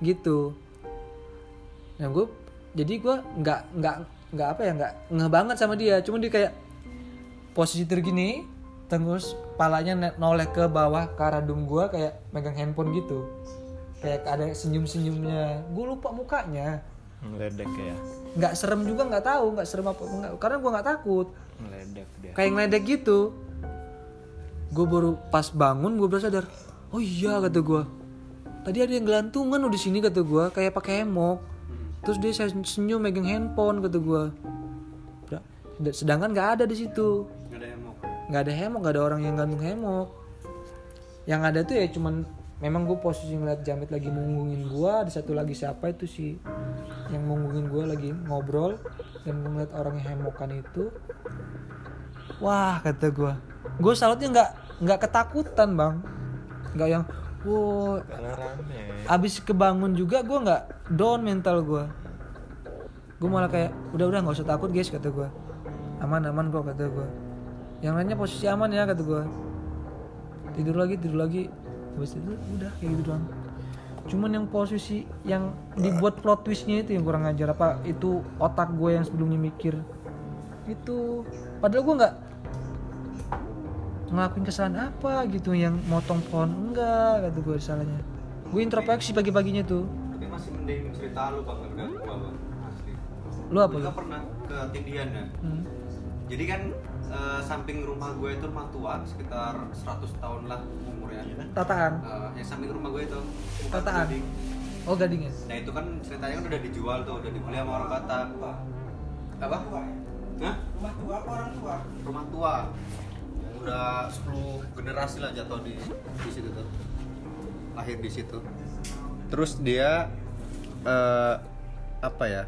gitu. Nah gue jadi gue nggak nggak nggak apa ya nggak ngeh banget sama dia. Cuma dia kayak posisi tergini terus palanya noleh ke bawah ke arah dum gue kayak megang handphone gitu. Kayak ada senyum senyumnya gue lupa mukanya. Ngeledek ya. Nggak serem juga nggak tahu nggak serem apa enggak karena gue nggak takut. Ngeledek dia. Kayak ngeledek gitu. Gue baru pas bangun gue baru sadar oh iya kata gue tadi ada yang gelantungan di sini kata gue kayak pakai hemok terus dia saya senyum megang handphone kata gue sedangkan nggak ada di situ. Enggak ada hemok. nggak ada hemok nggak ada orang yang gantung hemok yang ada tuh ya cuman memang gue posisi ngeliat jamit lagi munggungin gue ada satu lagi siapa itu sih yang munggungin gue lagi ngobrol dan gue ngeliat orang yang hemokan itu. Wah kata gue gue salutnya nggak nggak ketakutan bang nggak yang wow abis kebangun juga gue nggak down mental gue gue malah kayak udah udah nggak usah takut guys kata gue aman aman kok kata gue yang lainnya posisi aman ya kata gue tidur lagi tidur lagi. Habis itu udah kayak gitu doang. Cuman yang posisi yang dibuat plot twistnya itu yang kurang ajar apa itu otak gue yang sebelumnya mikir. Itu padahal gue nggak ngelakuin kesalahan apa gitu yang motong pohon enggak kata gue salahnya gue introspeksi pagi-paginya tuh Tapi masih mending cerita lu bang daripada gua bang. Asli. lu apa Gua lu pernah ke Tindian ya. Hmm. Jadi kan eh, samping rumah gue itu rumah tua sekitar 100 tahun lah umurnya. tataan Eh, yang samping rumah gue itu Tataan. Gading. oh gadingnya Nah itu kan ceritanya kan udah dijual tuh, udah dibeli sama orang Batak. Apa? Hah? Rumah tua apa orang tua? Rumah tua. Udah 10 generasi lah jatuh di di situ tuh. Lahir di situ. Terus dia eh apa ya?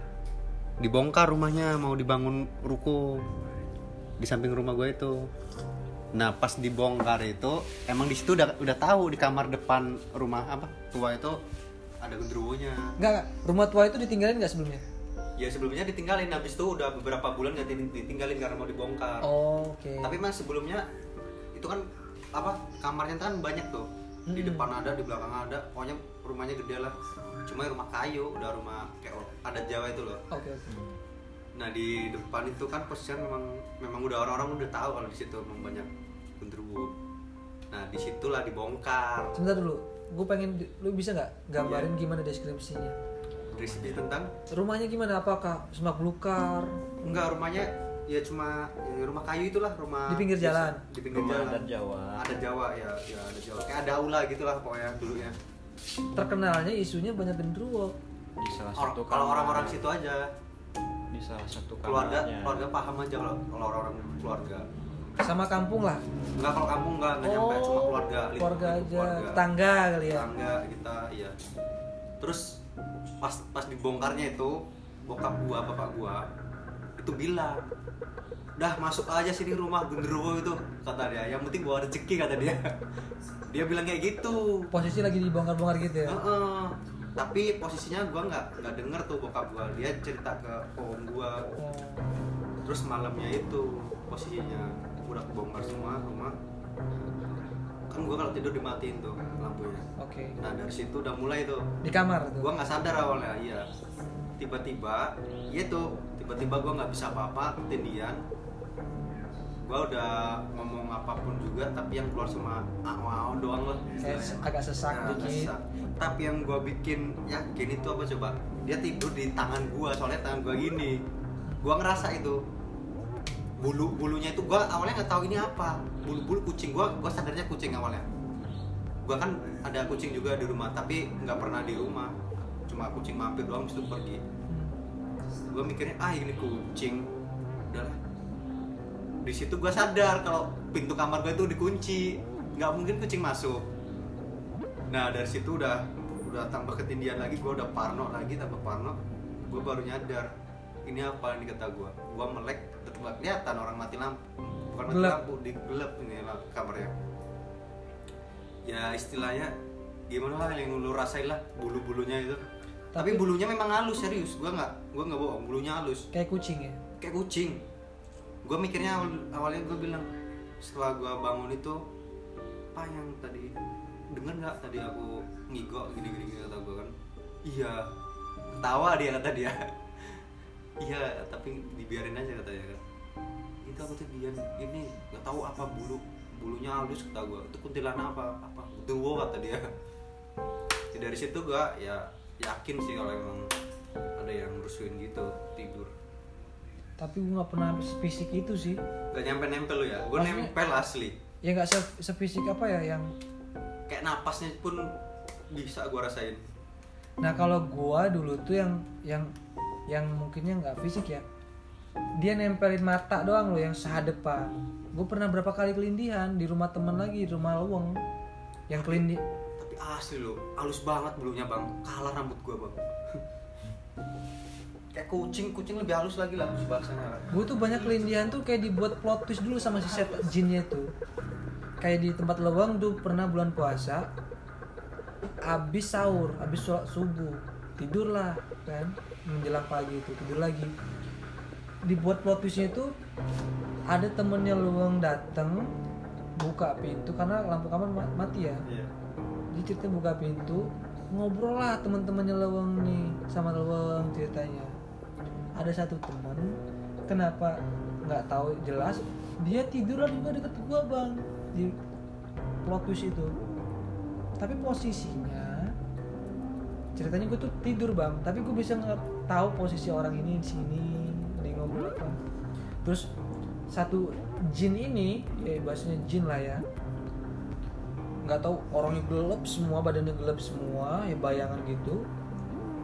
Dibongkar rumahnya mau dibangun ruko di samping rumah gue itu. Nah pas dibongkar itu emang di situ udah udah tahu di kamar depan rumah apa tua itu ada genderuwonya Enggak. Rumah tua itu ditinggalin nggak sebelumnya? ya sebelumnya ditinggalin habis itu udah beberapa bulan nggak diting- ditinggalin karena mau dibongkar Oh, oke. tapi mas sebelumnya itu kan apa kamarnya kan banyak tuh di Hmm. depan ada di belakang ada pokoknya rumahnya gede lah cuma rumah kayu udah rumah kayak ada Jawa itu loh Oke, oke. nah di depan itu kan posisinya memang memang udah orang-orang udah tahu kalau di situ memang banyak genderuwo nah di situlah dibongkar Sebentar dulu. Gue pengen lu bisa nggak gambarin gimana deskripsinya? Deskripsi tentang Rumahnya gimana? Apakah semak belukar? enggak rumahnya ya cuma ya, rumah kayu itulah rumah Di pinggir jalan? di pinggir Rumah jalan adat Jawa. ada Jawa ya ya ada Jawa kayak ada aula gitulah pokoknya dulunya Terkenalnya isunya banyak genderuwo. Di salah Or- satu kalau kamar. orang-orang situ aja di salah satu keluarga kamarnya. keluarga paham aja kalau kalau orang-orang keluarga Sama kampung lah. enggak kalau kampung enggak enggak nyampe cuma keluarga keluarga aja. keluarga. Tetangga kali ya. tetangga kita iya terus pas pas dibongkarnya itu bokap gua bapak gua itu bilang dah masuk aja sini rumah genderuwo itu kata dia yang penting bawa rezeki kata dia dia bilang kayak gitu Posisi lagi dibongkar-bongkar gitu ya. Heeh. tapi posisinya gua nggak nggak denger tuh bokap gua dia cerita ke om gua Oh. terus malamnya itu posisinya udah kebongkar semua rumah kan gua kalau tidur dimatiin tuh lampunya Oke. nah dari situ udah mulai tuh Di kamar tuh. gua nggak sadar awalnya iya tiba-tiba iya tuh tiba-tiba gua nggak bisa apa-apa ketindian gua udah ngomong apa pun juga tapi yang keluar cuma aw doang lah Kayak istilahnya. agak sesak Nah, dikit. sesak. tapi yang gua bikin yakin itu apa coba? Dia tidur di tangan gua soalnya tangan gua gini. Gua ngerasa itu bulu bulunya itu gua awalnya nggak tahu ini apa. Bulu bulu kucing gua gua sadarnya kucing awalnya. Gua kan ada kucing juga di rumah tapi nggak pernah di rumah. Cuma kucing mampir doang itu pergi. Gue mikirnya ah ini kucing di situ gue sadar kalau pintu kamar gue itu dikunci. Nggak mungkin kucing masuk. Nah dari situ udah udah tambah ketindian lagi. Gue udah parno lagi tambah parno. Gue baru nyadar ini apa ini kata gue gue melek tetap kelihatan orang mati lampu. Bukan mati Gelap. lampu di gelap ini lah kamarnya. Ya istilahnya gimana lah yang lu rasain lah bulu bulunya itu. Tapi, Tapi- bulunya memang halus serius. Gue nggak gue nggak bohong bulunya halus. Kayak kucing ya. kayak kucing gue mikirnya awal, awalnya gue bilang setelah gue bangun itu apa yang tadi denger nggak tadi aku ngigok gini gini, gini kata gue kan. Iya ketawa dia kata dia. Iya tapi dibiarin aja katanya kan. Itu aku tuh dia ini nggak tahu apa bulu bulunya halus kata gue itu kuntilanak apa apa? Duo kata dia. Ya, dari situ gue ya yakin sih kalau emang ada yang rusuhin gitu Tapi gue nggak pernah fisik itu sih. Gak nyampe nempel lu ya? Gue nempel asli Ya nggak se sefisik apa ya yang. Kayak napasnya pun bisa gue rasain Nah kalau gua dulu tuh yang yang yang mungkinnya nggak fisik ya. Dia nempelin mata doang loh yang sehadepan. Gue pernah berapa kali kelindihan di rumah temen lagi di rumah Leweng. Yang kelindi Tapi asli lo, halus banget bulunya bang Kalah rambut gue bang Kayak kucing, kucing lebih halus lagi lah bahasanya gue tuh banyak kelindihan tuh kayak dibuat plot twist dulu sama si set jinnya tuh. Kayak di tempat lewang tuh pernah bulan puasa abis sahur abis sholat subuh tidurlah kan? Menjelang pagi itu tidur lagi. Dibuat plot twistnya itu ada temennya lewang dateng buka pintu karena lampu kamar ma- mati ya. Iya. Dia cerita buka pintu ngobrol lah teman-temannya leweng nih sama leweng ceritanya ada satu teman kenapa nggak tahu jelas dia tiduran juga deket gua bang di twist itu. Tapi posisinya ceritanya gue tuh tidur bang tapi gue bisa nggak tahu posisi orang ini di sini di ngobrol apa. Terus satu jin ini ya bahasanya jin lah ya nggak tahu orangnya gelap semua badannya gelap semua ya bayangan gitu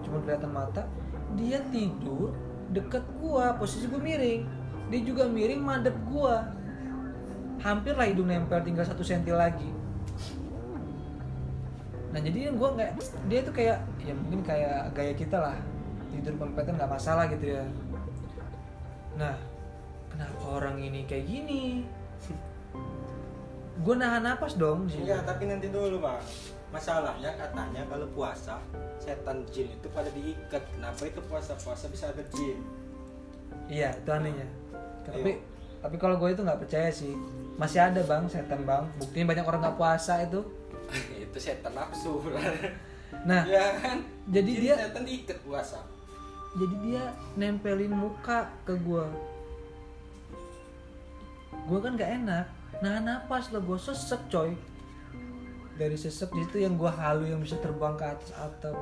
cuma kelihatan mata dia tidur deket gua posisi gua miring. Dia juga miring madep gua. Hampir lah hidung nempel tinggal satu senti lagi. Nah jadi gua nggak dia tuh kayak ya mungkin kayak gaya kita lah. Tidur pempetan nggak masalah gitu ya nah kenapa orang ini kayak gini? Gue nahan napas dong situ. Iya, tapi nanti dulu bang. Masalahnya katanya kalau puasa setan jin itu pada diikat. Kenapa itu puasa-puasa bisa ada jin. Iya itu anehnya. Tapi Ayo. tapi kalau gue itu nggak percaya sih. Masih ada bang setan bang. Buktinya banyak orang nggak puasa itu. Itu setan nafsu. Nah ya kan? jadi dia- setan diikat puasa. jadi dia nempelin muka ke gue gue kan gak enak. Nah napas lah gue sesek coy dari sesek di situ yang gue halu yang bisa terbang ke atas atap.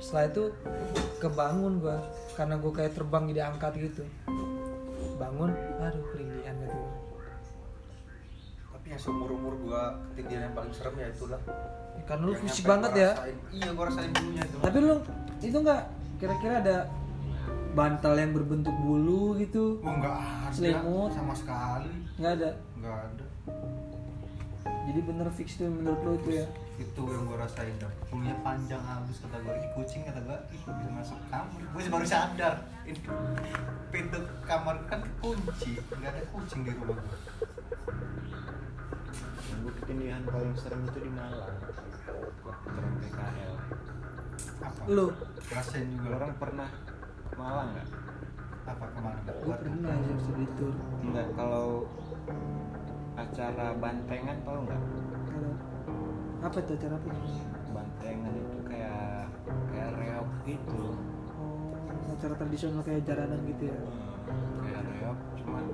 Setelah itu kebangun gue karena gue kayak terbang jadi angkat gitu. Bangun aduh kelindihan gitu. Tapi yang seumur umur gua ketinggian yang paling serem ya itulah. Karena lu fisik banget ya. rasain. iya gua rasain dulunya itu. Tapi lu itu nggak kira-kira ada bantal yang berbentuk bulu gitu? Oh enggak ada. Selimut. sama sekali. Nggak ada? Enggak ada jadi bener fix tuh menurut lo itu ya? Itu yang gue rasain dah. Bulunya panjang halus kata gue ini kucing kata gue ih kok bisa masuk kamar. Gue baru sadar. Ini pintu kamar kan kunci nggak ada kucing di rumah gue Yang gue ketindihan paling serem itu di Malang. Waktu terang PKL apa? Lu rasain juga. Orang pernah ke Malang nggak? Apa ke mana? Nggak gue pernah ya sedih tur. Enggak, kalau acara bantengan tau nggak? apa tuh cara apa? Bantengan itu kayak kayak reok gitu. oh acara tradisional kayak jaranan gitu ya Hmm, kayak reok cuman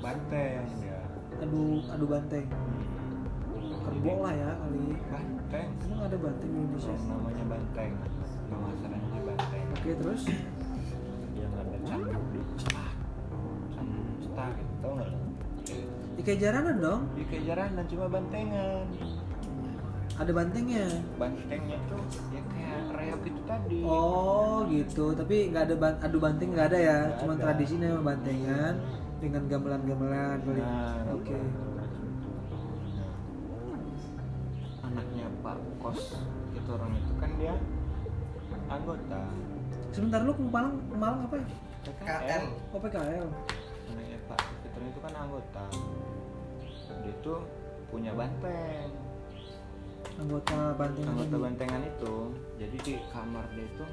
banteng ya. adu adu banteng kerbau lah ya kali Banteng. emang ada banteng di Indonesia Yang namanya banteng. Nama acaranya banteng. oke terus Yang ada cambuk di cetak. Cambuk cetak gitu, tau nggak lo? Kayak- ya jaranan dong. Di kayak jaranan cuma bantengan. ada bantengnya? Bantengnya tuh ya kayak reok itu tadi. oh gitu. Tapi nggak ada ban- adu banteng nggak ada ya? Nggak cuma ada. tradisinya memang bantengan dengan gamelan-gamelan kali Nah, oke. Nah, anaknya Pak Kos itu orang itu kan dia anggota. Sebentar lu ke Malang Malang apa ya? KL oh PKL Itu kan anggota. Dia tuh punya banteng. anggota banteng Anggota tadi. bantengan itu. Jadi di kamar dia itu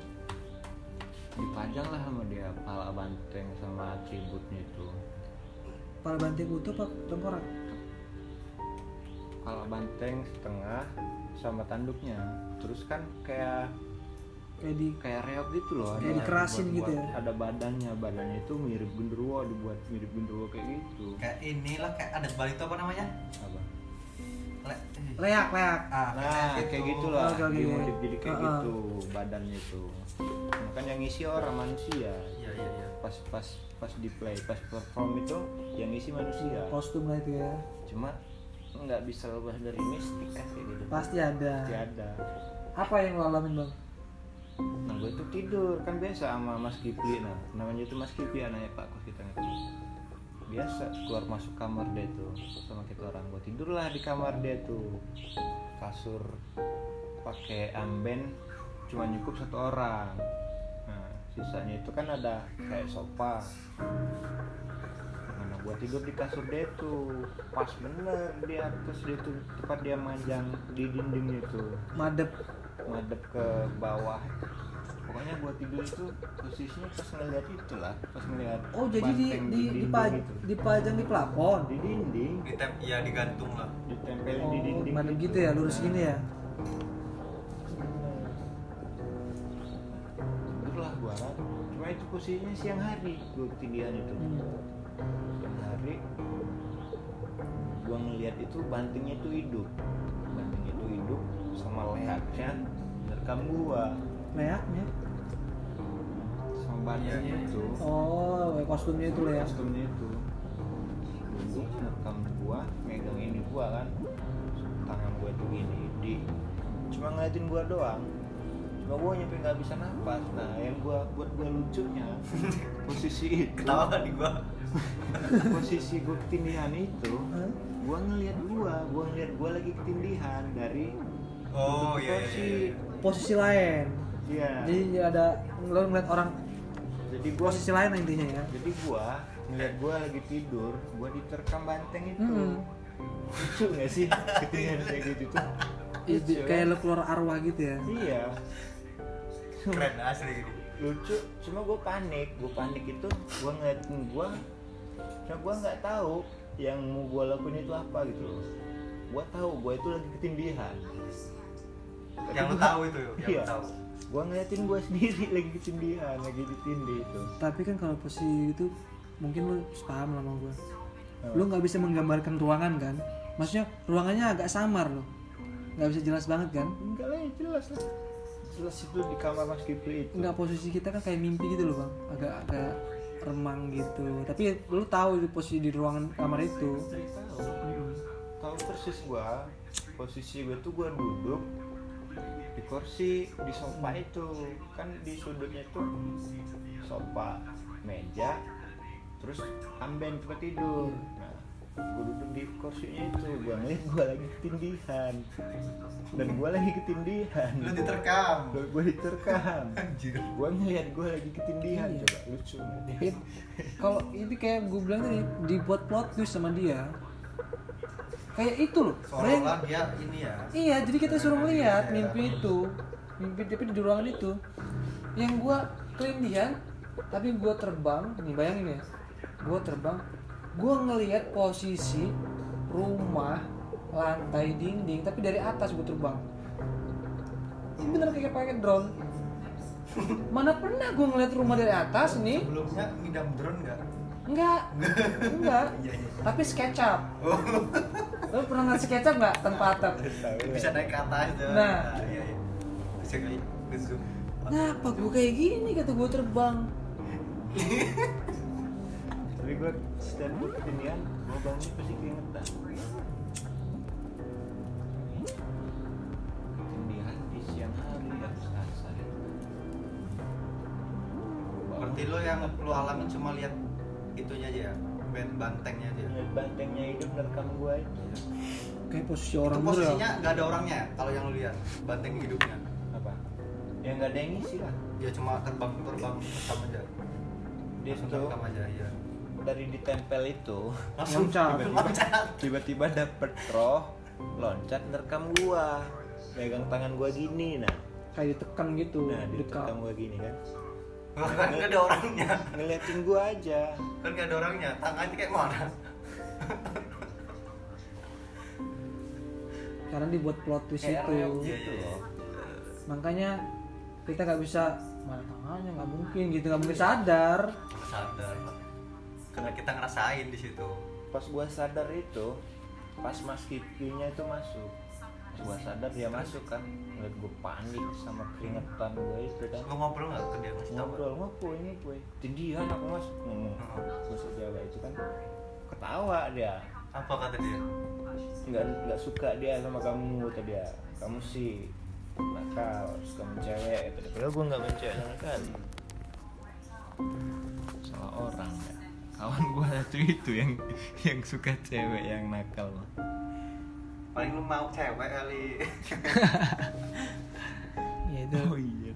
dipajang lah sama dia pala banteng sama atributnya itu. Kepala banteng utuh pak tengkorak Pala banteng setengah sama tanduknya. Terus kan kayak kayak di kayak reok gitu loh Kayak ada- dikerasin dibuat- gitu buat- ya? ada badannya badannya itu mirip genderuwo dibuat mirip genderuwo kayak gitu. Kayak inilah kayak adat Bali itu apa namanya? Apa? Le eh. leak leak. Ah, nah kayak gitu. lah Oke, oke, dimodif oke. jadi kayak Ah, ah. gitu badannya itu. Kan yang ngisi orang manusia. Iya iya iya. Pas pas pas di play pas perform itu yang ngisi manusia. Kostum lah itu ya. Cuma nggak bisa lepas dari mistik kan kayak gitu. Pasti ada. Pasti ada. Apa yang lo alamin bang nah gue tuh tidur. Kan biasa sama Mas Kipli nah. Namanya itu Mas Kipli anaknya Pak Kos kita itu biasa keluar masuk kamar dia tuh sama kita orang. Gue tidurlah di kamar dia tuh. Kasur pakai amben cuma cukup satu orang. Nah sisanya itu kan ada kayak sofa. Mana gua tidur di kasur dia tuh. Pas bener di atas dia tuh tempat dia majang di dinding itu madep madep ke bawah. Pokoknya gua tidur itu posisinya pas ngeliat itu lah pas ngeliat oh jadi di di dinding dipa- itu. dipajang di plafon? Di dinding. Di tem ya digantung lah. Ditempelin oh di dinding madep gitu. ya lurus gini ya? Tidurlah gua. Cuma itu posisinya siang hari gua ketindihan itu. Hmm. siang hari gua ngeliat itu bantingnya itu hidup sama leaknya merekam gua. Leaknya sama bantingnya itu oh kostumnya itu ya kostumnya itu. Duduk merekam gua megang ini gua kan. Tangan gua itu gini di. Cuma ngeliatin gua doang. Cuma gua nyampe nggak bisa nafas nah yang gua buat gua lucunya posisi itu ketawa nggak di gua? posisi gua ketindihan itu gua ngeliat gua. Gua ngeliat gua lagi ketindihan dari oh iya iya, posisi iya posisi lain. Iya. Jadi ada lo ngeliat orang jadi gua posisi lain intinya ya? Jadi gua ngeliat gua lagi tidur gua diterkam banteng itu. Hmm. lucu gak sih? Ketindihan kayak gitu tuh. Iya, Lucu, kayak kan? lo keluar arwah gitu ya? Iya. Keren asli. Lucu cuma gue panik. Gue panik itu gue ngeliatin gue cuma gue nggak tahu yang mau gue lakuin itu apa gitu loh. Gue tahu gue itu lagi ketindihan yang lu tahu itu yang iya. lu tahu. Gue ngeliatin gue sendiri lagi ketindihan lagi ditindih itu. Tapi kan kalau posisi itu mungkin lo paham lah sama gue Apa? lo nggak bisa menggambarkan ruangan kan? Maksudnya ruangannya agak samar lo nggak bisa jelas banget kan? Enggak lah ya jelas lah. Jelas itu di kamar mas Kipli itu. Nggak posisi kita kan kayak mimpi gitu loh bang. Agak agak remang gitu. Tapi lo tahu itu posisi di ruangan kamar itu. Tahu tahu persis gue posisi gue tuh gue duduk di kursi di sofa itu. Kan di sudutnya tuh sofa meja terus amben tempat tidur. Nah gue duduk di kursinya itu gue ngeliat gue lagi ketindihan. Dan gue lagi ketindihan. Lu diterkam. Gue diterkam. Anjir. Gue ngeliat gue lagi ketindihan Iya. coba lucu. Kalau ini kayak gue bilang tadi dibuat plot twist sama dia kayak itu loh seolah-olah dia ini ya Iya, jadi kita suruh ngeliat mimpi itu, mimpi tapi di ruangan itu. Yang gua kelindihan, tapi gua terbang. Nih bayangin ya, gua terbang, gua ngeliat posisi rumah, lantai, dinding, tapi dari atas gua terbang. Ini bener kayak pakai drone. Mana pernah gua ngeliat rumah dari atas nih? sebelumnya ngidam drone nggak Enggak, enggak. Iya, iya. Tapi SketchUp. Lo pernah ngeliat SketchUp nggak tanpa atap? Bisa naik ke atas tuh Nah. iya iya bisa kali ngezoom Ngapa gue kayak gini kata gue terbang? tapi gue setiap gue ketindihan gue bangun pasti keingetan ketindihan di siang hari harus asar berarti lo yang lo alamin cuma lihat itunya aja ya band bantengnya aja. Ngeliat bantengnya hidup nerekam gue itu Kayak posisi itu orang bener ya. posisinya nggak ada orangnya ya, kalau yang lo lihat banteng hidupnya. Apa? Ya nggak ada yang ngisi lah. Dia cuma terbang terbang terbang aja. Dia tuh terekam aja iya. dari ditempel itu langsung tiba-tiba dapet roh loncat nerekam gua. Megang tangan gua gini nah. Kayak ditekan gitu, nah dekat. ditekan gua gini kan kan nggak ada orangnya. Ngeliatin gua aja. Kan nggak ada orangnya. Tangannya kayak mana? Karena dibuat plot twist kayak itu. Iya, gitu iya, iya. loh. Makanya kita nggak bisa mana tangannya? Nggak mungkin gitu nggak mungkin sadar. sadar karena kita ngerasain di situ. Pas gua sadar itu pas mas Kikinya itu masuk gua sadar dia masuk kan. Ngeliat gua panik sama keringetan gua itu kan. Lo ngobrol nggak ke dia? Ngasih tahu ngobrol ngopo ini gue tindihan aku masuk ngomong. Bahasa Jawa itu kan. Ketawa dia. Apa kata dia? Nggak nggak suka dia sama kamu kata dia. Kamu sih nakal suka mencewek dia. Padahal gue nggak mencewek sama sekali. Salah orang ya. Kawan gue satu itu yang yang suka cewek yang nakal paling lu mau cewek kali Ya itu oh iya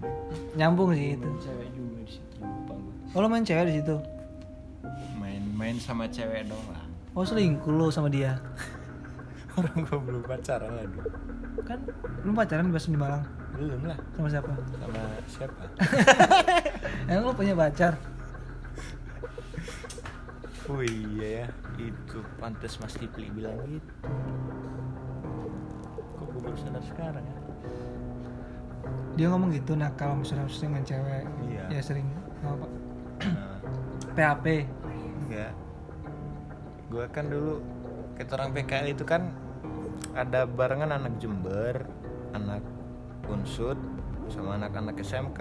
nyambung sih itu. cewek juga di situ lupa gue Oh lo main cewek di situ? main-main sama cewek dong lah Oh selingkuh lo sama dia? orang gue belum pacaran lah dulu Kan lu pacaran di di Malang belum lah sama siapa? sama siapa Emang lo punya pacar? Oh iya ya, itu pantas Mas Kipli bilang gitu. Gue baru sadar sekarang ya? Dia ngomong gitu nakal misalnya sering dengan cewek. Iya. Ya sering apa? Nah, PHP. enggak. Gue kan dulu kita orang PKL itu kan ada barengan anak Jember, anak Unsud, sama anak-anak SMK.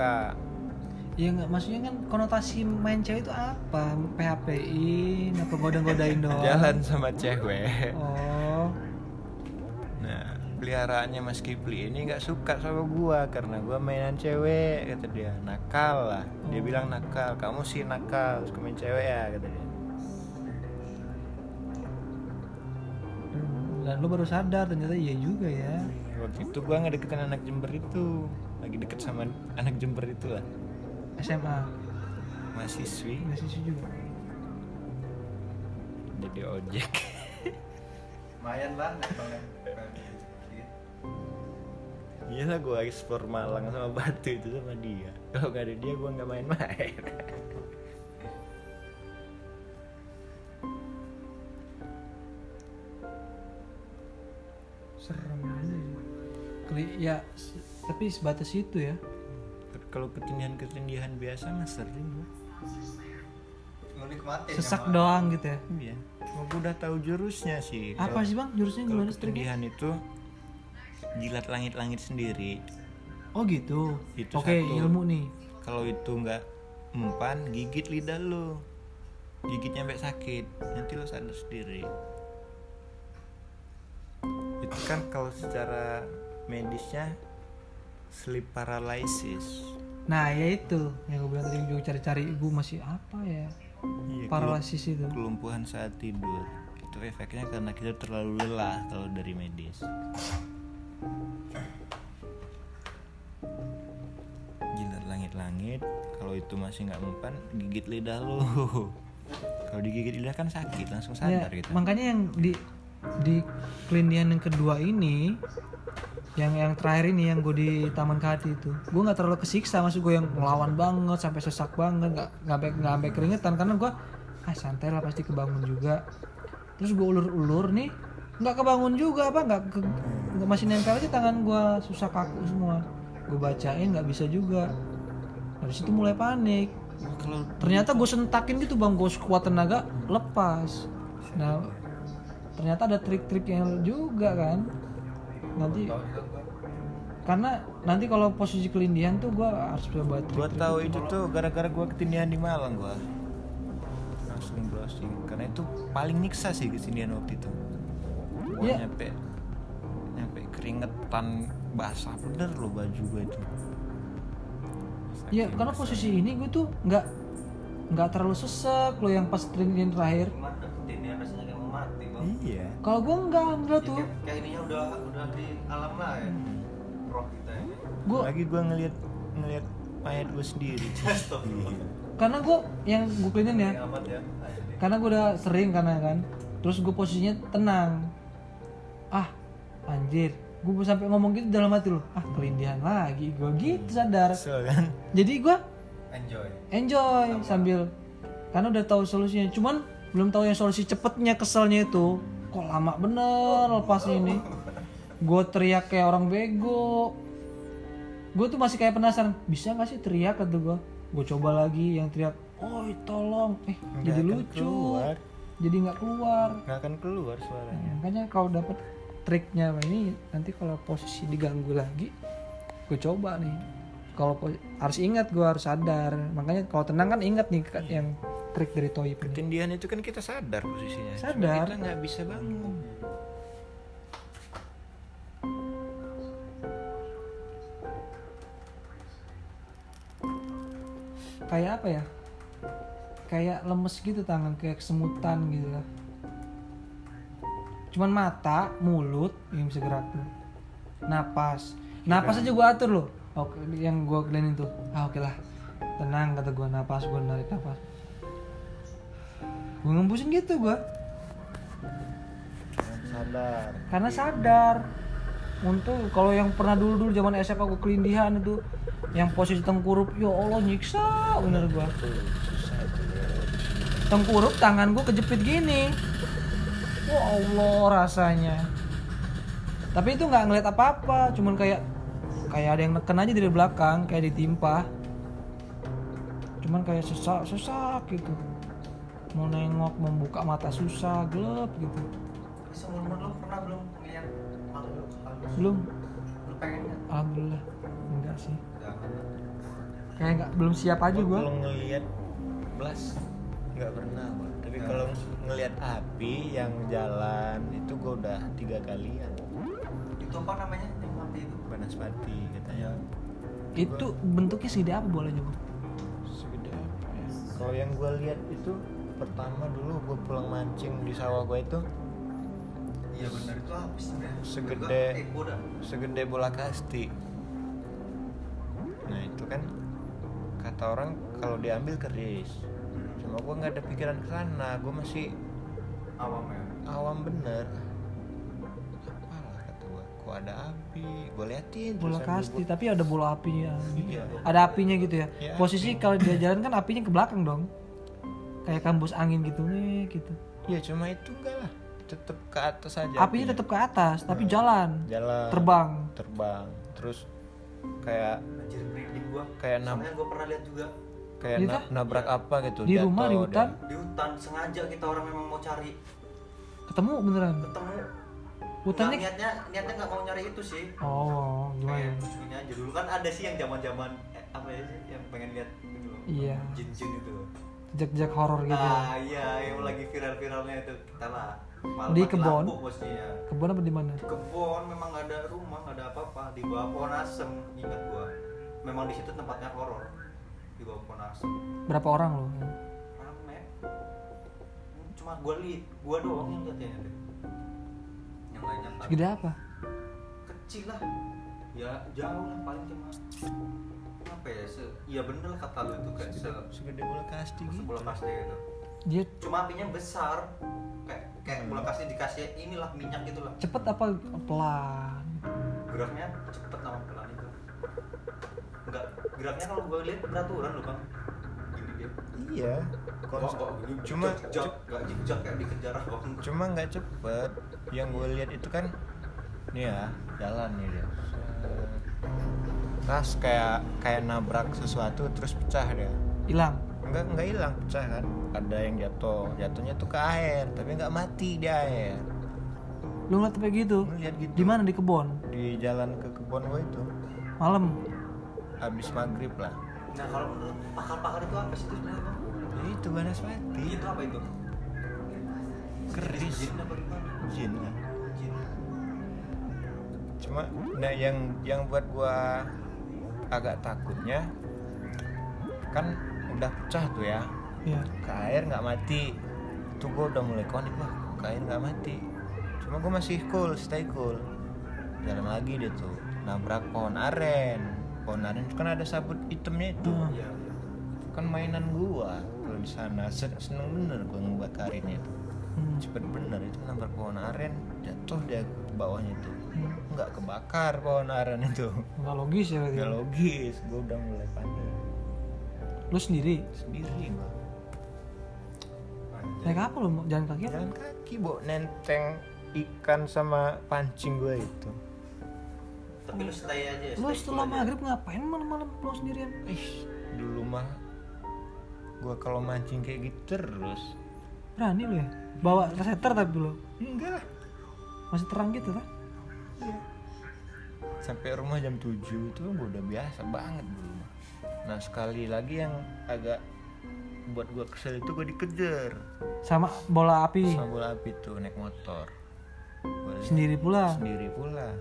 Ya nggak maksudnya kan konotasi main cewek itu apa? PHP-in apa goda-godain doang? Jalan sama cewek. Oh. Peliharaannya Mas Kipli ini nggak suka sama gua karena gua mainan cewek kata dia. Nakal lah. Dia bilang nakal. Kamu sih nakal suka main cewek ya kata dia. Dan lu baru sadar ternyata iya juga ya. waktu itu gua ngedeketin anak Jember itu. Lagi deket sama anak Jember itu lah. SMA. mahasiswi. Mahasiswa juga. jadi ojek. Lumayan ya. Iyalah gue ekspor Malang sama Batu itu sama dia. Kalau gak ada dia gue gak main-main. Serem aja ya tapi sebatas itu ya. Tapi Kalau ketindihan-ketindihan biasa mah sering nikmatin sesak ya, doang gitu ya. Iya. Gua udah tahu jurusnya sih. Apa sih bang? Jurusnya gimana? ketindihan itu Jilat langit-langit sendiri. Oh gitu? Itu oke satu. ilmu nih. Kalau itu nggak mempan Gigit lidah lu Gigitnya sampai sakit Nanti lu sadar sendiri. Itu kan kalau secara medisnya Sleep paralysis. Nah ya itu. Yang gue bilang tadi juga cari-cari gue masih apa ya? Iya, paralisis itu. kelum- kelumpuhan saat tidur. Itu efeknya karena kita terlalu lelah kalau dari medis jilat langit-langit kalau itu masih nggak mempan gigit lidah lu. Kalau digigit lidah kan sakit langsung Ya, sadar gitu makanya yang di di kelindian yang kedua ini yang yang terakhir ini yang gue di taman kehati itu gue nggak terlalu kesiksa maksud gue yang ngelawan banget sampai sesak banget nggak nggak sampai keringetan karena gue ah santai lah pasti kebangun juga. Terus gue ulur-ulur nih nggak kebangun juga apa nggak ke, nggak masih nempel aja tangan gue susah kaku semua. Gue bacain nggak bisa juga. Dari situ mulai panik. Kalau ternyata gue sentakin gitu bang. Gue sekuat tenaga lepas. Nah ternyata ada trik-triknya juga kan. Nanti karena nanti kalau posisi kelindihan tuh gue harus coba gua trik tahu itu tuh gara-gara gua ketindihan di Malang gua. Langsung browsing. Karena itu paling nyiksa sih ketindihan waktu itu. Gua Iya. nyampe keringetan basah. Bener loh baju gua itu. Ya Saking karena basah. posisi ini gue tuh nggak nggak terlalu sesek lo yang pas kelindihan terakhir. Gimana ketindihan rasanya kayak mau mati bang. Iya. Kalau gue enggak enggak Ya, tuh. kayak, kayak ininya udah udah di alam lah ya. Roh kita ya. Gue lagi gua ngeliat ngeliat mayat gua sendiri. Karena gue yang gue kelindihan ya ya karena gue udah sering karena kan. Terus gue posisinya tenang. Ah anjir gue sampai ngomong gitu dalam hati loh ah kelindihan lagi. Gue gitu sadar. Kan? Jadi gue enjoy. Enjoy sambil karena udah tahu solusinya. Cuman belum tahu yang solusi cepetnya keselnya itu kok lama bener lepas ini. Gue teriak kayak orang bego. Gue tuh masih kayak penasaran bisa gak sih teriak kata gue gue coba lagi yang teriak oh tolong. Eh Nggak jadi akan lucu. keluar. jadi nggak keluar. Nggak akan keluar suaranya. Makanya kalau dapet triknya. Ini nanti kalau posisi diganggu lagi gue coba nih. Kalau harus ingat gue harus sadar. Makanya kalau tenang kan ingat nih Kak, yang trik dari Toyib ini ketindihan itu kan kita sadar posisinya. Cuma Sadar. kita nggak bisa bangun. Kayak apa ya? Kayak lemes gitu tangan kayak kesemutan gitu lah cuman mata mulut yang bisa gerak tuh. Napas. Napas aja gue atur loh. Oke yang gue kalian itu ah oke lah. Tenang kata gue napas gue narik napas. Gue ngembusin gitu gue sadar. Karena sadar. Untuk kalau yang pernah dulu dulu zaman SMA gue kelindihan itu yang posisi tengkurup ya Allah nyiksa bener gue itu tengkurup tangan gue kejepit gini Wah Allah rasanya. Tapi itu nggak ngeliat apa-apa cuman kayak kayak ada yang neken aja dari belakang kayak ditimpa. Cuman kayak sesak sesak gitu. Mau nengok membuka mata susah gelap gitu. Seumur lu pernah belum ngeliat makhluk halus belum. Lu pengen nggak? Alhamdulillah enggak sih. Kayak nggak belum siap aja gue kalau ngelihat belas. Nggak pernah gua. Tapi kalau ngelihat api yang jalan itu gua udah tiga kalian. Itu apa namanya? Yang mati itu? Banaspati katanya. Itu bentuknya segede apa bolanya bu? Segede apa ya? Kalau yang gua lihat itu pertama dulu gua pulang mancing di sawah gua itu. Iya benar itu apa sih Segede- segede bola kasti. Nah itu kan kata orang kalau diambil keris gua nggak ada pikiran ke sana gua masih awam ya? Awam bener. Apalah kata gua kok ada api? Gue liatin bola kasti tapi ada bola apinya. Gitu. Iya. ada apinya gitu ya? Iya, posisi kalau dia jalan kan apinya ke belakang dong. Kayak kambus angin gitu nih gitu. Iya cuma itu enggak lah. Tetep ke atas aja apinya tetap ke atas tapi jalan. Jalan. Terbang. Terbang. Terus kayak Anjir merinding gua. kayak Soalnya gua pernah lihat juga kayak Iya na- kah? nabrak apa gitu di rumah di hutan dan- di hutan sengaja kita orang memang mau cari ketemu beneran ketemu. hutannya Nggak, niatnya niatnya nggak mau nyari itu sih. oh gimana ini aja dulu kan ada sih yang zaman-zaman eh, apa ya sih yang pengen lihat gitu loh. Iya. Jin-jin itu. jejak-jejak horor gitu ya. Ah iya yang lagi viral-viralnya itu kita lah. Malam Di mati kebon? lampu bosnya. kebun apa di mana Di kebon memang nggak ada rumah nggak ada apa-apa di bawah pohon asem ingat gua. Memang di situ tempatnya horor di bawah pohon asem. berapa orang lo Rame. Cuma gua lihat, gua doang yang lihat ya. Yang lainnya tak. segede apa Kecil lah. Ya jauh lah paling cuma apa ya se iya bener lah kata lu itu kayak se segede bola kasti gitu sebelah kasti gitu dia cuma apinya besar kayak kayak bola kasti dikasih inilah minyak gitu lah cepet apa pelan geraknya cepet sama pelan itu enggak geraknya kalau gue lihat peraturan loh bang. Gini? dia iya cuma nggak jejak kayak dikejar cuma nggak cepet. Yang gue lihat itu kan nih ya jalan nih dia. Tas kayak kayak nabrak sesuatu terus pecah dia. Hilang? Nggak nggak hilang pecah kan? Ada yang jatuh jatuhnya tuh ke air tapi nggak mati di air. Lu ngeliat kayak gitu? Ngeliat gitu. di mana? Di kebun? Di jalan ke kebun gue itu. Malam habis maghrib lah. Nah kalau menurut pakar-pakar itu apa sih itu sebenarnya? Bang ya itu banaspati. Itu apa itu? Keris. Jin apa gimana? Jin. Lah jin. Cuma nah yang yang buat gua agak takutnya kan udah pecah tuh ya. Ya ke air nggak mati. Itu gua udah mulai konik wah ke air nggak mati? Cuma gua masih cool stay cool. Jalan lagi dia tuh nabrak pohon aren pohon aren itu kan ada sabut hitamnya itu. Hmm. iya kan mainan gua kalau di sana. Sen- seneng bener gua ngebakarinnya itu. Hmm. cepet bener itu nabrak pohon aren jatuh dia ke bawahnya tuh Hmm. nggak kebakar pohon aren itu. Nggak logis ya berarti. nggak logis gue udah mulai panik. Lu sendiri? Sendiri gua. Naik apa lu mau jalan kaki jalan kaki bo nenteng ikan sama pancing gue itu tapi lu stay aja lu stay setelah cool aja. maghrib ngapain malam-malam pulang sendirian? Ih dulu mah gue kalau mancing kayak gitu terus. Berani lu ya? Bawa resetter tapi lu? Enggak lah. Masih terang gitu kan sampai rumah jam 7 itu gue udah biasa banget dulu mah. nah sekali lagi yang agak buat gue kesel itu gue dikejar. Sama bola api? Sama bola api tuh naik motor. Gua sendiri pula? Sendiri pula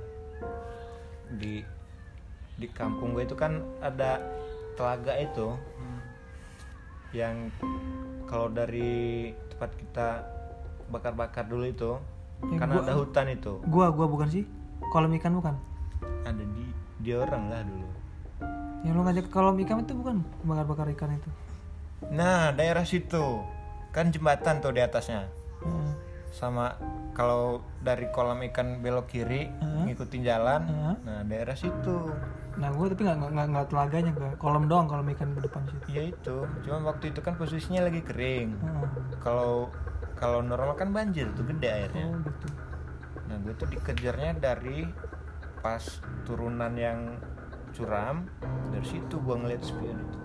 di di kampung gue itu kan ada telaga itu Hmm. yang kalau dari tempat kita bakar-bakar dulu itu Ya, kan gua- ada hutan itu. Gua gua bukan sih. Kolam ikan bukan? Ada di di orang lah dulu. Yang lu ngajak kolam ikan itu bukan? Bakar-bakar ikan itu? Nah daerah situ. Kan jembatan tuh di atasnya. Heeh. Sama kalau dari kolam ikan belok kiri Heeh. ngikutin jalan Heeh. nah daerah situ. Nah gua tapi nggak nggak nggak telaganya ke kolam doang kolam ikan di depan situ. Ya itu cuma waktu itu kan posisinya lagi kering. Heeh. kalau kalau normal kan banjir tuh gede airnya. Oh gitu. Nah gue tuh dikejarnya dari pas turunan yang curam dari situ gue ngeliat spion itu.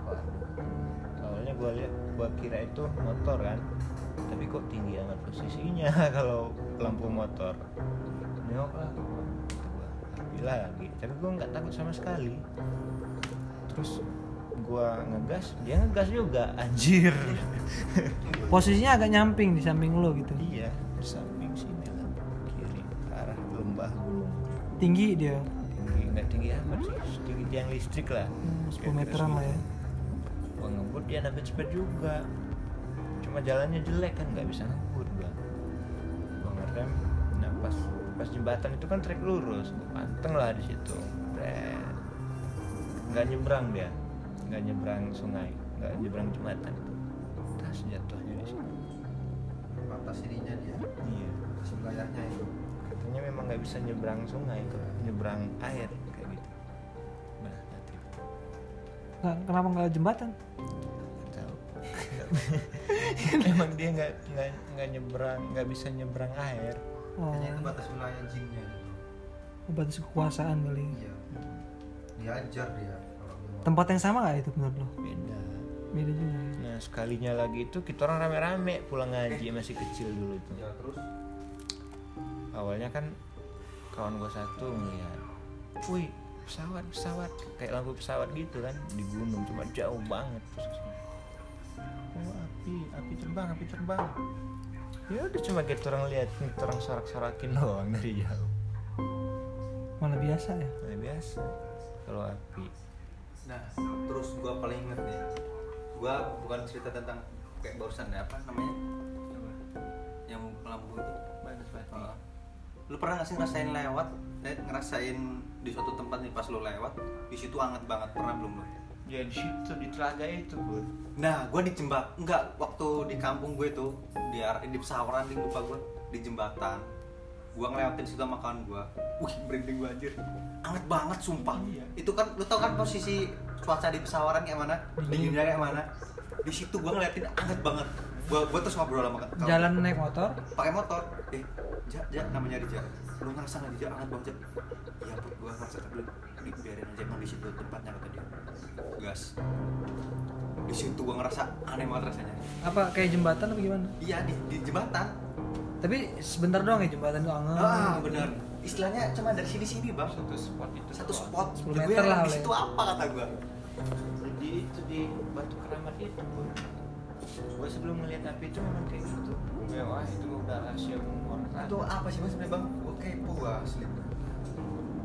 Awalnya gue lihat gue kira itu motor kan tapi kok tinggi amat posisinya kalau lampu motor. Nengok lah. Kata gua, "Api lagi. Tapi gue nggak takut sama sekali. Terus gue ngegas dia ngegas juga anjir. Posisinya agak nyamping di samping lu gitu. Iya di samping sini lah. Kiri arah lembah gunung. Tinggi dia. Tinggi nggak tinggi amat sih. Tinggi tiang listrik lah. Hmm, 10 Kira-kira meteran lah ya. gua ngebut dia nabet cepet juga cuma jalannya jelek kan nggak bisa ngebut gua gua ngerem nah pas pas jembatan itu kan trek lurus gua panteng lah di situ. Nggak nyebrang dia nggak nyebrang sungai nggak nyebrang jembatan itu. Tas jatuhnya di situ. Atas sininya dia iya. atas wilayahnya itu. Katanya memang nggak bisa nyebrang sungai tuh nyebrang air kayak gitu. Nah nanti Nggak- kenapa nggak jembatan emang dia nggak nggak nggak nyebrang nggak bisa nyebrang air. Oh, Hanya itu batas wilayah jinnya gitu. batas kekuasaan kali. Iya. Diajar dia tempat yang sama nggak itu menurut lo? Beda. Beda juga ya. nah sekalinya lagi itu kita orang rame-rame pulang ngaji masih kecil dulu tuh. Ya terus? Awalnya kan kawan gue satu ngeliat wih pesawat pesawat. Kayak lampu pesawat gitu kan di gunung cuma jauh banget. oh api api terbang api terbang ya udah cuma kita orang lihat kita orang sorak-sorakin doang dari jauh malah biasa ya nah, biasa kalau api Nah, terus gua paling inget nih. Gua bukan cerita tentang kayak barusan ya apa namanya? Yang lampu itu. Heeh. Lu pernah gak sih ngerasain lewat, eh, ngerasain di suatu tempat nih pas lu lewat, di situ anget banget pernah belum lu? Ya di situ di telaga itu bun Nah, gua di jembatan, enggak waktu di kampung gue tuh di ar- di pesawaran di lupa gua di jembatan. Gua ngelewatin situ sama kawan gua. Wih, merinding gua anjir. Anget banget sumpah. Iya. Itu kan lu tau kan posisi cuaca di pesawaran kayak mana? Dinginnya kayak mana? Di situ gua ngeliatin anget banget. Gua gua terus ngobrol sama kawan jalan naik motor pakai motor eh ja ja namanya Rija lu ngerasa nggak Rija anget banget Ja? iya gua ngerasa tapi di, biarin aja emang di situ tempatnya kata dia. Gas. Di situ gua ngerasa aneh banget rasanya. Apa kayak jembatan apa gimana? Iya di, di jembatan. Tapi sebentar doang ya jembatan itu anget ah benar istilahnya cuma dari sini sini bang. Satu spot itu satu doang. spot. 10 Gue meter lah, di situ apa kata gua? Di itu di batu keramat itu gue sebelum ngeliat api itu memang kayak gitu. Ya wah itu udah rahasia umur itu apa sih mas sebenarnya bang? Gua kepo gua asli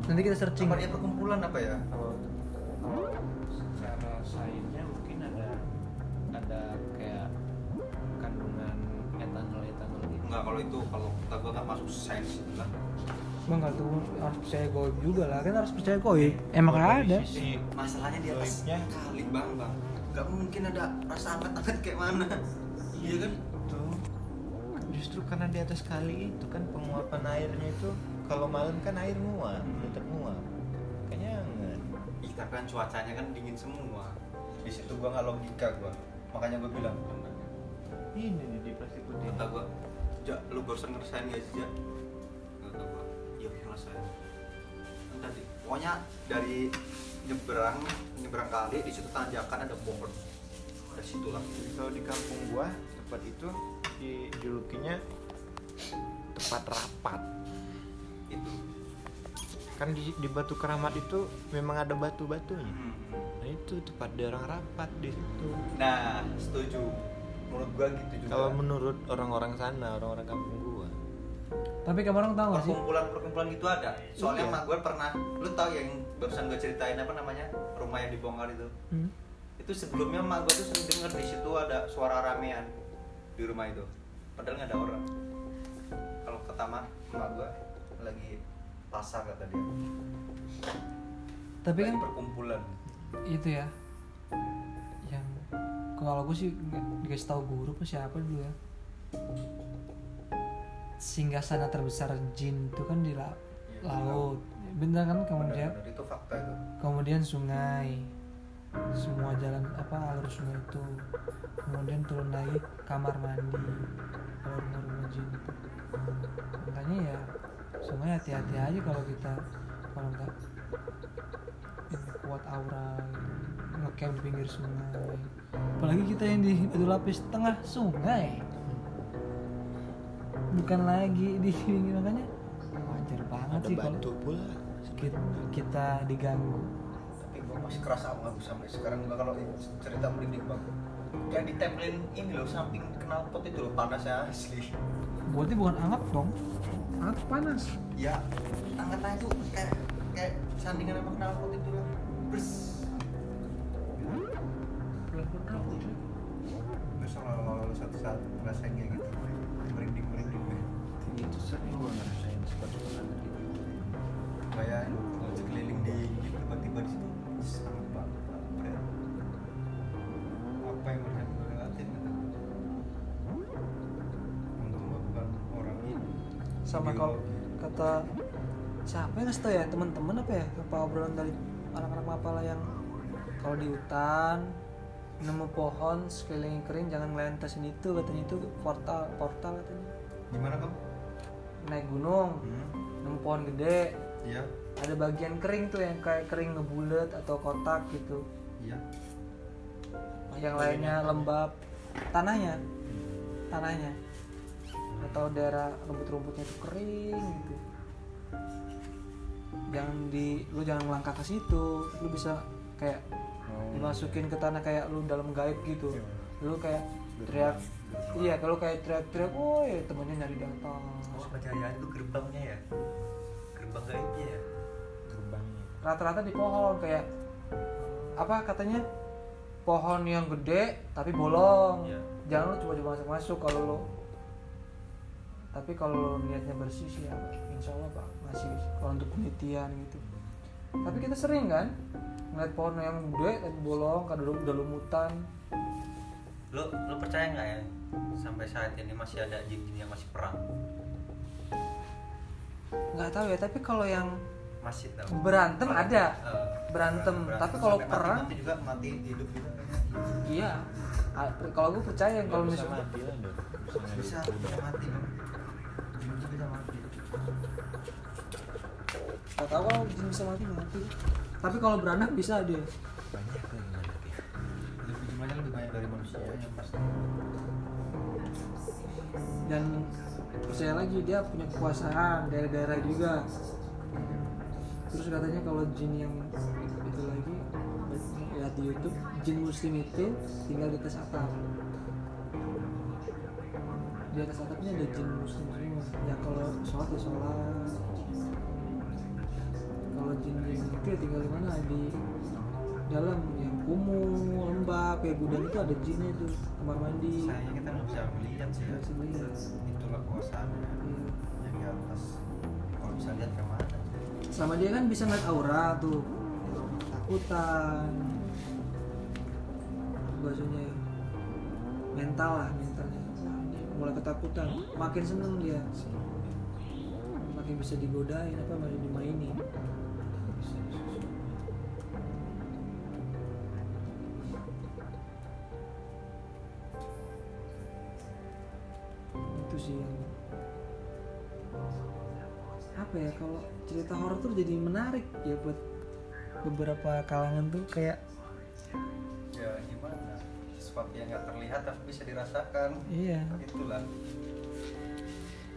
nanti kita searching. Apa dia perkumpulan apa ya? Kalau secara sainsnya mungkin ada ada kayak kandungan etanol etanol gitu. Enggak kalau itu kalau kata gua nggak masuk sains lah. Bang nggak tuh harus percaya goib juga lah. Kan harus percaya goib. Emang Kalau dari ada. sisi masalahnya di atas Goibnya. kali bang bang. Nggak mungkin ada rasa angkat-angkat kayak mana. Iya kan? Justru karena di atas kali itu kan penguapan airnya itu kalau malam kan air nguap tetap nguap kayaknya Ih, tapi kan cuacanya kan dingin semua. Di situ gua nggak logika gua. Makanya gua bilang ini nih di plastik putih. Kata gua ja lu barusan ngerasain gak sih ja. Kata gua iya ngerasain. Kan tadi pokoknya dari nyebrang nyebrang kali di situ tanjakan ada pohon. Dari situ lah. Kalau di kampung gua tempat itu dijulukinya tempat rapat itu. Kan di, di batu keramat itu memang ada batu-batunya. Hmm. nah itu tempat orang rapat di situ. Nah setuju. Menurut gua gitu juga. Kalau menurut orang-orang sana orang-orang kampung gua. Tapi kamu orang tahu nggak sih? Perkumpulan perkumpulan gitu ada. Soalnya Iya. emak gue pernah lu tau yang barusan gue ceritain apa namanya? Rumah yang dibongkar itu? Hmm. itu sebelumnya emak gue tuh sering denger di situ ada suara ramean di rumah itu. Padahal nggak ada orang. Kalau kata emak emak gue lagi pasar kata dia. Tapi lagi kan perkumpulan. Itu ya. Yang kalau gue sih dikasih tahu guru apa siapa dulu ya. Singgah sana terbesar jin itu kan di la- Iya, laut. bener kan kemudian? Benar-benar itu fakta itu. Kemudian sungai. Semua jalan apa alur sungai itu. Kemudian turun lagi kamar mandi. Kalau rumah-rumah jin itu. Makanya ya sungai hati-hati aja kalau kita kalau nggak ini kuat aura gitu ngecamp di pinggir sungai. Apalagi kita yang di batu lapis tengah sungai. Bukan lagi di pinggir makanya wajar banget ada sih kalau batu pula. kita, kita diganggu. Tapi gue masih kerasa banget sampai sekarang gua kalau cerita merinding bang kayak ditempelin ini loh samping knalpot itu loh panasnya asli berarti bukan anget dong. Anget panas. Ya tangannya itu kayak kayak sandingan sama knalpot itu lah. Bers. Terus kalau satu saat ngerasain kayak gitu. Merinding merinding. Deh itu sering gua ngerasain seperti itu kayak sekeliling di sama Video. kalau kata siapa yang ngasih tau ya teman-teman apa ya apa obrolan dari anak-anak mapala yang kalau di hutan nemu pohon sekeliling kering jangan ngelentesin itu katanya itu portal portal katanya Gimana kamu? naik gunung Hmm. nemu pohon gede Iya. ada bagian kering tuh yang kayak kering ngebulet atau kotak gitu Iya. yang lainnya lembab tanahnya tanahnya atau daerah rumput-rumputnya itu kering gitu. Jangan di lu jangan melangkah ke situ. Lu bisa kayak dimasukin ke tanah kayak lu dalam gaib gitu. Lu kayak teriak iya kalau kayak teriak-teriak woi temennya nyari datang. Oh, kejayaan itu gerbangnya ya? Gerbang gaibnya ya? gerbangnya. Rata-rata di pohon kayak apa katanya? Pohon yang gede tapi bolong. Iya. jangan lu coba-coba masuk-masuk kalau lu tapi kalau lu niatnya bersih sih ya insya Allah pak masih kalau untuk penelitian gitu. Tapi kita sering kan ngeliat pohon yang gede tapi bolong kadang udah lumutan Lo, lo percaya nggak ya sampai saat ini masih ada jin-jin yang masih perang? nggak tahu ya tapi kalau yang Masih tau. berantem ada. Eh, berantem. berantem. tapi kalau perang mati, mati juga mati hidup juga iya. Ah, kalau gue percaya kalau bisa misalnya bisa bisa mati Bang. Jin itu bisa mati Gak tahu kalau jin bisa mati mati. Tapi kalau beranak bisa dia. banyak lagi ngadu lebih jumlahnya lebih banyak dari manusia yang pasti Dan percaya lagi dia punya kekuasaan daerah-daerah juga. Terus katanya kalau jin yang itu lagi lihat di YouTube, jin muslim itu tinggal di atas atap. Di atas atapnya ada jin muslim semua. Ya kalau sholat ya sholat. Kalau jin-jin itu ya tinggal di mana? Di dalam yang kumuh, lembab, kayak gudang itu ada jinnya itu kamar mandi. sayangnya kita nggak bisa melihat sih ya. Itulah kuasaannya Iya. yang di atas. Kalau bisa lihat ke mana sama dia kan bisa ngeliat aura tuh. Takutan bahasanya mental lah mentalnya mulai ketakutan. Makin seneng dia. Makin bisa digodain apa makin dimainin. Itu sih yang apa ya kalau cerita horor tuh jadi menarik ya buat beberapa kalangan tuh kayak ya gimana sesuatu yang nggak terlihat tapi bisa dirasakan. Iya. Itulah.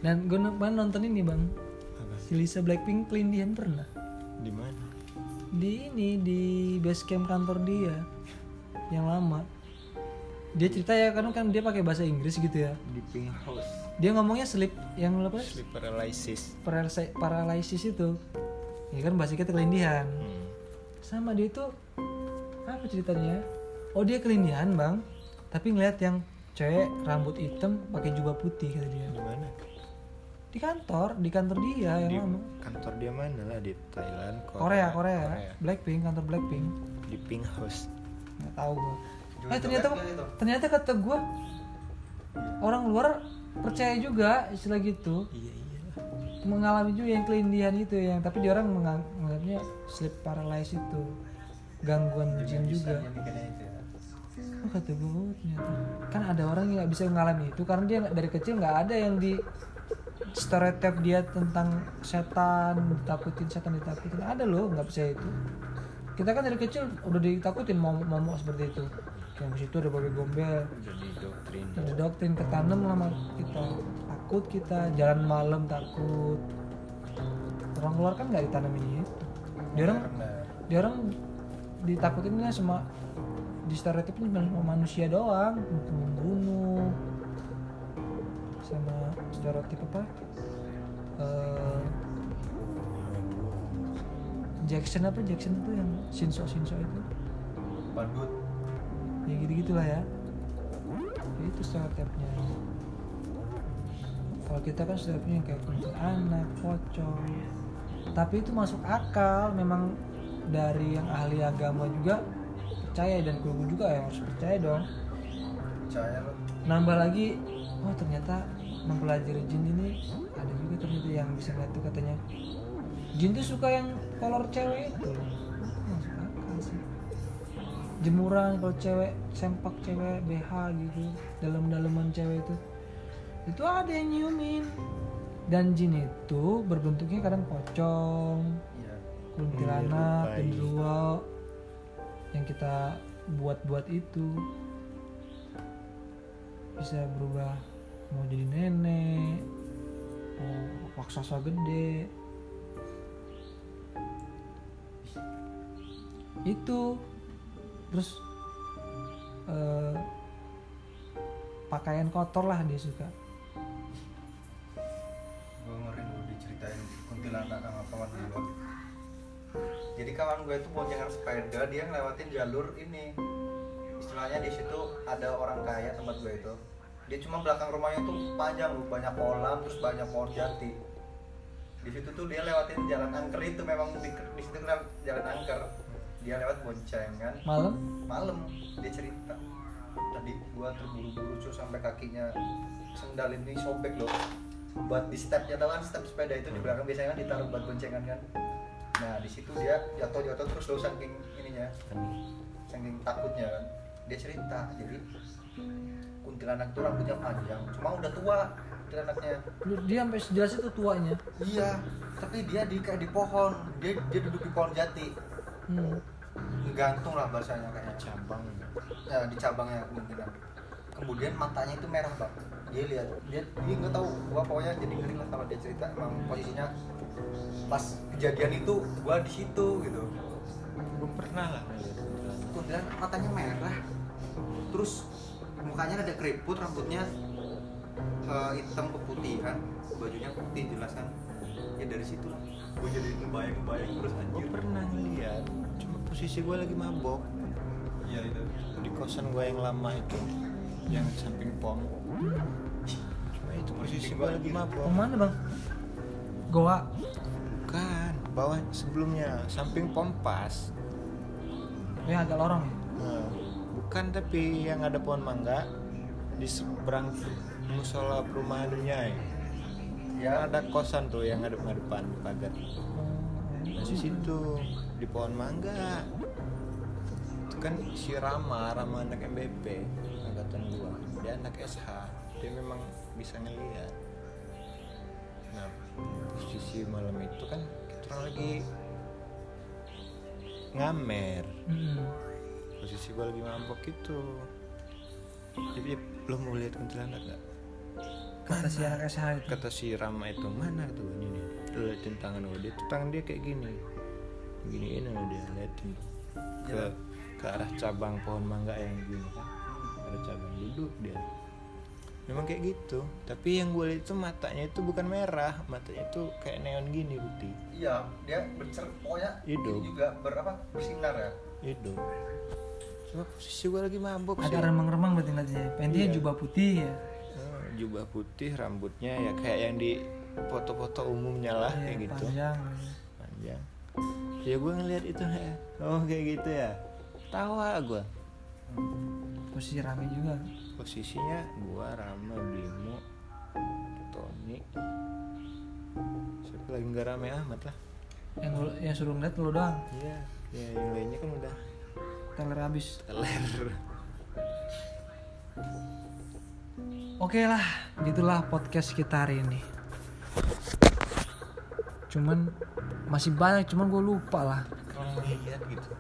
Dan gue nonton ini bang. Apa si Lisa Blackpink kelindihan pernah di mana? Di ini di base camp kantor dia yang lama. Dia cerita ya kan kan dia pakai bahasa Inggris gitu ya. Di pink house. Dia ngomongnya sleep yang apa? Sleep paralysis. Paralysis, paralysis itu. Ya kan bahasa kita kelindihan hmm. sama dia itu apa ceritanya oh dia kelindihan bang. Tapi ngeliat yang cewek rambut hitam pakai jubah putih kata dia. Di mana? Di kantor di kantor dia yang di lama kantor dia mana lah? Di Thailand Korea. Korea Blackpink kantor Blackpink. Di pink house. Nggak tahu gua. Joget-joget eh ternyata nggak itu? ternyata kata gua orang luar percaya juga istilah gitu. Iya iya. Mengalami juga yang kelindihan itu yang tapi dia orang mengang- menganggapnya sleep paralysis itu. Gangguan jin juga. Yang ya. Oh kata gue ternyata. Kan ada orang yang nggak bisa mengalami itu karena dia dari kecil nggak ada yang di stereotip dia tentang setan ditakutin setan ditakutin. Ada loh nggak percaya itu. Kita kan dari kecil udah ditakutin mau momok seperti itu. Yang ke situ ada babi gombel. Jadi doktrin. Ada doktrin ketanam sama kita. Takut kita jalan malam takut. Orang luar kan nggak ditanamin itu. Dia orang Benar. dia orang ditakutinnya sama di stereotipnya cuma sama manusia doang untuk membunuh sama stereotip apa? Eh, Jackson apa? Jackson itu yang Shinso Shinso itu? Badut. Ya gitu gitulah ya. Ya, itu stereotipnya. Kalau kita kan stereotipnya kayak anak pocong. Tapi itu masuk akal memang dari yang ahli agama juga percaya dan gue juga ya harus percaya dong. Percaya lo nambah lagi oh ternyata mempelajari jin ini ada juga ternyata yang bisa ngeliat tuh katanya. Jin tuh suka yang kolor cewek itu. Masuk akal sih. Jemuran kalau cewek sempak cewek BH gitu dalam-dalaman cewek itu. Itu ada yang nyiumin. Dan jin itu berbentuknya kadang pocong Iya. kuntilanak Menyerupai. genderuwo yang kita buat-buat itu bisa berubah mau jadi nenek mau raksasa gede. Itu terus eh, pakaian kotor lah dia suka. Gue ngeri dulu diceritain kuntilanak sama kawan gue jadi kawan gue itu boncengan sepeda dia ngelewatin jalur ini. Istilahnya di situ ada orang kaya tempat gue itu. Dia cuma belakang rumahnya tuh panjang loh banyak kolam terus banyak pohon jati. Di situ tuh dia lewatin jalan angker itu memang di, di situ kan jalan angker. Dia lewat boncengan. Malam? Malam dia cerita. Tadi gua terburu-buru cuy sampai kakinya sendal ini sobek loh. Buat di stepnya tau kan step sepeda itu di belakang biasanya kan ditaruh buat boncengan kan nah di situ dia jatuh jatuh terus lo saking ininya saking takutnya kan. Dia cerita jadi kuntilanak itu rambutnya panjang cuma udah tua kuntilanaknya. Dia sampai sejelas itu tuanya. Iya tapi dia di kayak di pohon. Dia dia duduk di pohon jati. Hmm. gantung lah bahasanya kayaknya cabang. Ya, di cabangnya kemungkinan. Kemudian matanya itu merah bang dia lihat dia dia nggak tahu. Gua pokoknya jadi ngeri lah kalau dia cerita. Emang posisinya pas kejadian itu gua di situ gitu. Gue pernah lah kuntilanak. kuntilanak matanya merah. Terus mukanya ada keriput rambutnya eh, hitam keputihan bajunya putih jelas kan? Ya dari situ lah. Gua jadi ngebayang ngebayang terus gue anjir pernah ngeliat. Cuma posisi gue lagi mabok. Iya itu. Di kosan gue yang lama itu yang samping pom. Cuma itu posisi gue lagi mabok. Mana bang goa. Bukan bawah sebelumnya samping pompas. Ya agak lorong ya? Nah, bukan tapi yang ada pohon mangga di seberang musola perumahan dunia ya. Ada kosan tuh yang ada depan pagar. Di situ di pohon mangga. Itu kan si Rama Rama anak MBP angkatan gua dia anak SH dia memang bisa ngeliat. Nah posisi malam itu kan kita lagi ngamer. Hmm. posisi gue lagi mabok gitu. Jadi belum mau lihat kuntilanak gak kata si itu. Kata si Rama itu mana tuh ini nih liatin tangan gue dia tuh tangan dia kayak gini. Giniin sama dia liatin. Ke ke arah cabang pohon mangga yang gini kan. Ada cabang duduk dia memang kayak gitu. Tapi yang gue lihat itu matanya itu bukan merah matanya itu kayak neon gini putih iya dia bercer pokoknya Hidup. juga berapa bersinar ya. Hidup. Cuma posisi gue lagi mabok sih. agak remang-remang berarti ngeliatnya pentingnya Iya. jubah putih ya. Oh, jubah putih rambutnya ya kayak yang di foto-foto umumnya lah Iya, kayak gitu. panjang. Panjang. Ya gue ngeliat itu ya oh kayak gitu ya. Tawa gue posisi rame juga posisinya gue Rama Bimo Tony. Siapa lagi? Nggak rame amat lah. Yang lu- yang suruh ngeliat lu doang? Iya ya yang lainnya kan udah teler habis. teler. Oke lah gitulah podcast kita hari ini. Cuman masih banyak cuman gue lupa lah. Kalau ngeliat gitu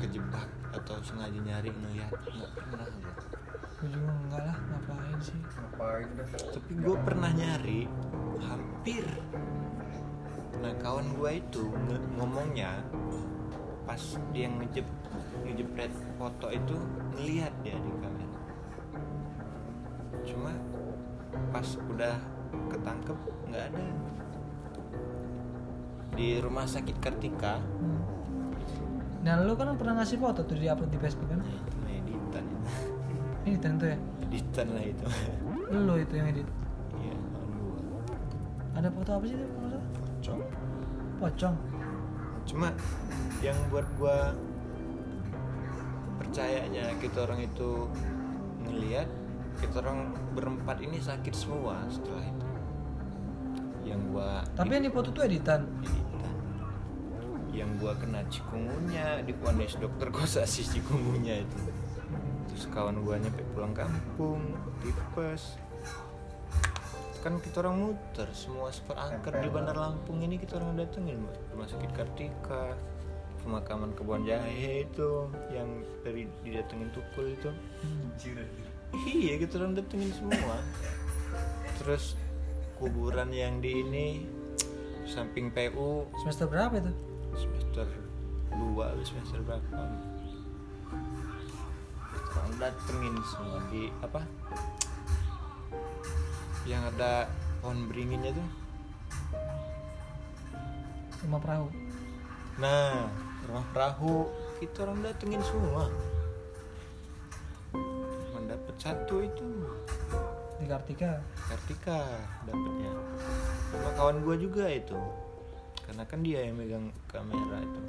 kejebak atau sengaja nyari ngeliat nggak pernah gue gue juga enggak lah ngapain sih? Ngapain dah? Tapi gue pernah nyari hampir. Nah kawan gue itu ngomongnya pas dia ngejep ngejepret foto itu ngelihat dia di kamera. Cuma pas udah ketangkep nggak ada. Di rumah sakit Kartika Hmm. Dan lu kan pernah ngasih foto tuh di upload di Facebook kan? Nah itu. Mah editan ini tentu ya? Editan lah itu. Lu itu yang edit? Iya gue ada foto apa sih itu pocong. Pocong? Cuma yang buat gua percayanya kita orang itu ngelihat kita orang berempat ini sakit semua setelah itu. Yang gua tapi yang di foto tuh editan? Editan. Yang gua kena cikungunya di vonis dokter kosasi cikungunya itu. Terus kawan gua nyampe pulang kampung tipes. Kan kita orang muter semua seperangkat di Bandar Lampung ini kita orang datengin rumah sakit Kartika pemakaman kebun jahe itu yang dari didatengin tukul itu. Iya kita orang datengin semua. Terus kuburan yang di ini samping PU semester berapa itu semester 2 atau semester berapa orang datengin semua di apa? Yang ada pohon beringinnya tuh. Rumah perahu. Nah rumah perahu. Kita orang datengin semua. Mendapat satu itu. Di Kartika. Kartika dapatnya sama kawan gua juga itu karena kan dia yang megang kamera itu.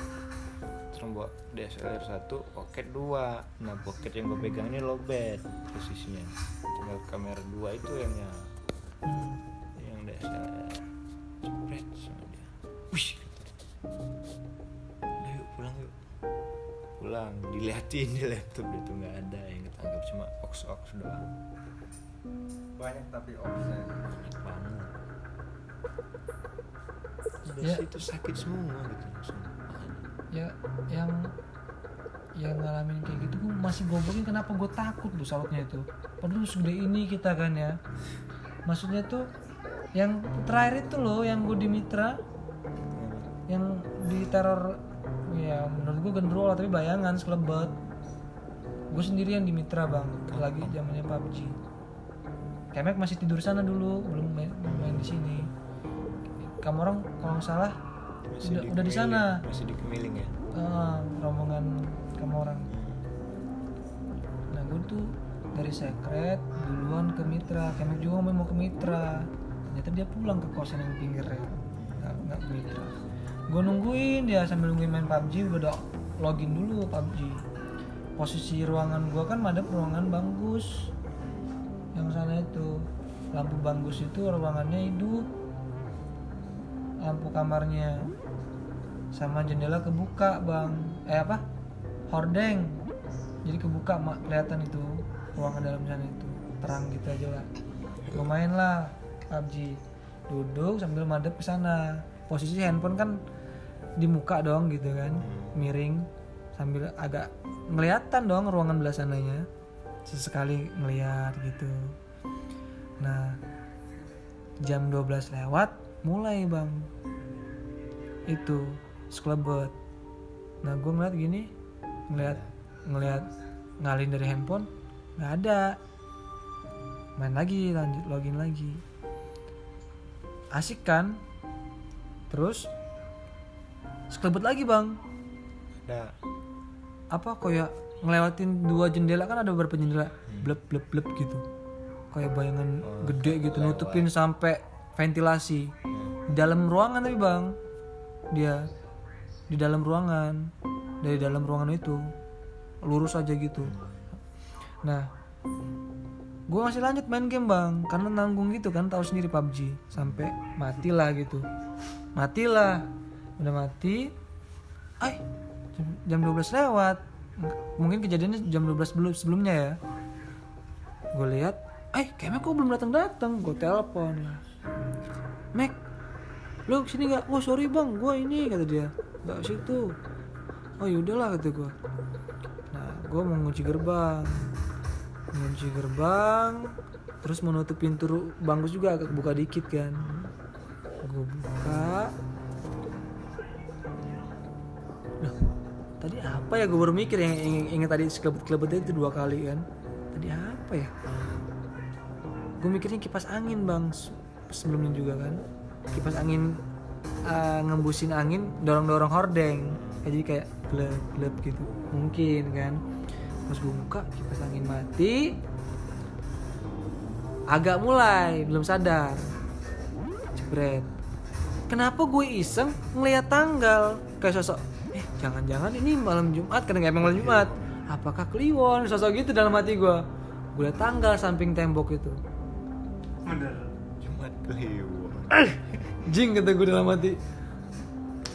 Terus bawa DSLR satu pocket dua. Nah pocket yang gue pegang ini lowbat posisinya. Tinggal kamera dua itu yang Hmm. yang DSLR cepret sama dia. Dia. udah yuk pulang yuk. Pulang diliatin di laptop dia tuh nggak ada yang ketangkap cuma ox ox doang. Banyak tapi offset banyak banget Ya. situ sakit semua gitu ya yang yang ngalamin kayak gitu gue masih gobloknya kenapa gue takut tuh salutnya itu. Padahal segede ini kita kan ya. Maksudnya tuh yang terakhir itu loh yang gue di Mitra yang di teror ya menurut gue gendrol tapi bayangan selebet. Gue sendirian di Mitra bang. Lagi zamannya PUBG Kemek masih tidur sana dulu belum main, belum main di sini kamu orang kalau nggak salah udah, udah di Kemiling, sana masih di Kemiling ya? Ah, rombongan kamu orang. Nah gue tuh dari sekret duluan ke Mitra. Kemek juga mau ke Mitra. Ternyata dia pulang ke kosan yang pinggir ya nggak nggak ke Mitra. Gue nungguin dia sambil nungguin main PUBG gue udah login dulu PUBG posisi ruangan gue kan ada ruangan bagus yang sana itu. Lampu bagus itu ruangannya hidup lampu kamarnya. Sama jendela kebuka bang. Eh apa? Hordeng. Jadi kebuka mak. Kelihatan itu ruangan dalam sana itu. Terang gitu aja lah main lah PUBG duduk sambil madep ke sana. Posisi handphone kan di muka dong gitu kan. Miring. Sambil agak ngeliatan dong ruangan belah sananya. Sesekali ngeliat gitu. Nah jam 12 lewat mulai bang. Itu skelebet nah gue ngeliat gini ngeliat ngeliat ngalin dari handphone nggak ada. Main lagi lanjut login lagi. Asik kan? Terus skelebet lagi bang. Ada. Apa kayak ngelewatin dua jendela kan ada beberapa jendela. Blep blep blep gitu. Kayak bayangan gede gitu nutupin sampai ventilasi. Di dalam ruangan tapi bang. Dia di dalam ruangan. Dari dalam ruangan itu lurus aja gitu. Nah gue masih lanjut main game bang. Karena nanggung gitu kan tahu sendiri PUBG sampai matilah gitu. Matilah. Udah mati. Ay jam 12 lewat. Mungkin kejadiannya jam 12 belum sebelumnya ya. Gue lihat eh kayaknya kok belum datang datang gue telepon Mac lu sini nggak? Oh sorry bang gue ini kata dia. Nggak situ. Oh yaudahlah kata gue nah gue mau ngunci gerbang. Ngunci gerbang terus mau nutup pintu bangkus juga agak buka dikit kan. Gue buka. Loh, tadi apa ya gue baru mikir yang ingat tadi kelebet-kelebetnya itu dua kali kan? Tadi apa ya? Gue mikirnya kipas angin bang sebelumnya juga kan. Kipas angin uh, ngembusin angin dorong-dorong hordeng. Kayak jadi kayak gleb gleb gitu. Mungkin kan. Pas gue buka kipas angin mati. Agak mulai belum sadar. Jebret. Kenapa gue iseng ngeliat tanggal? Kayak sosok eh jangan-jangan ini malam Jumat karena emang malam Jumat. Apakah Kliwon sosok gitu dalam hati gue gue liat tanggal samping tembok itu. Bener Kliwon. jing kata gue dalam hati.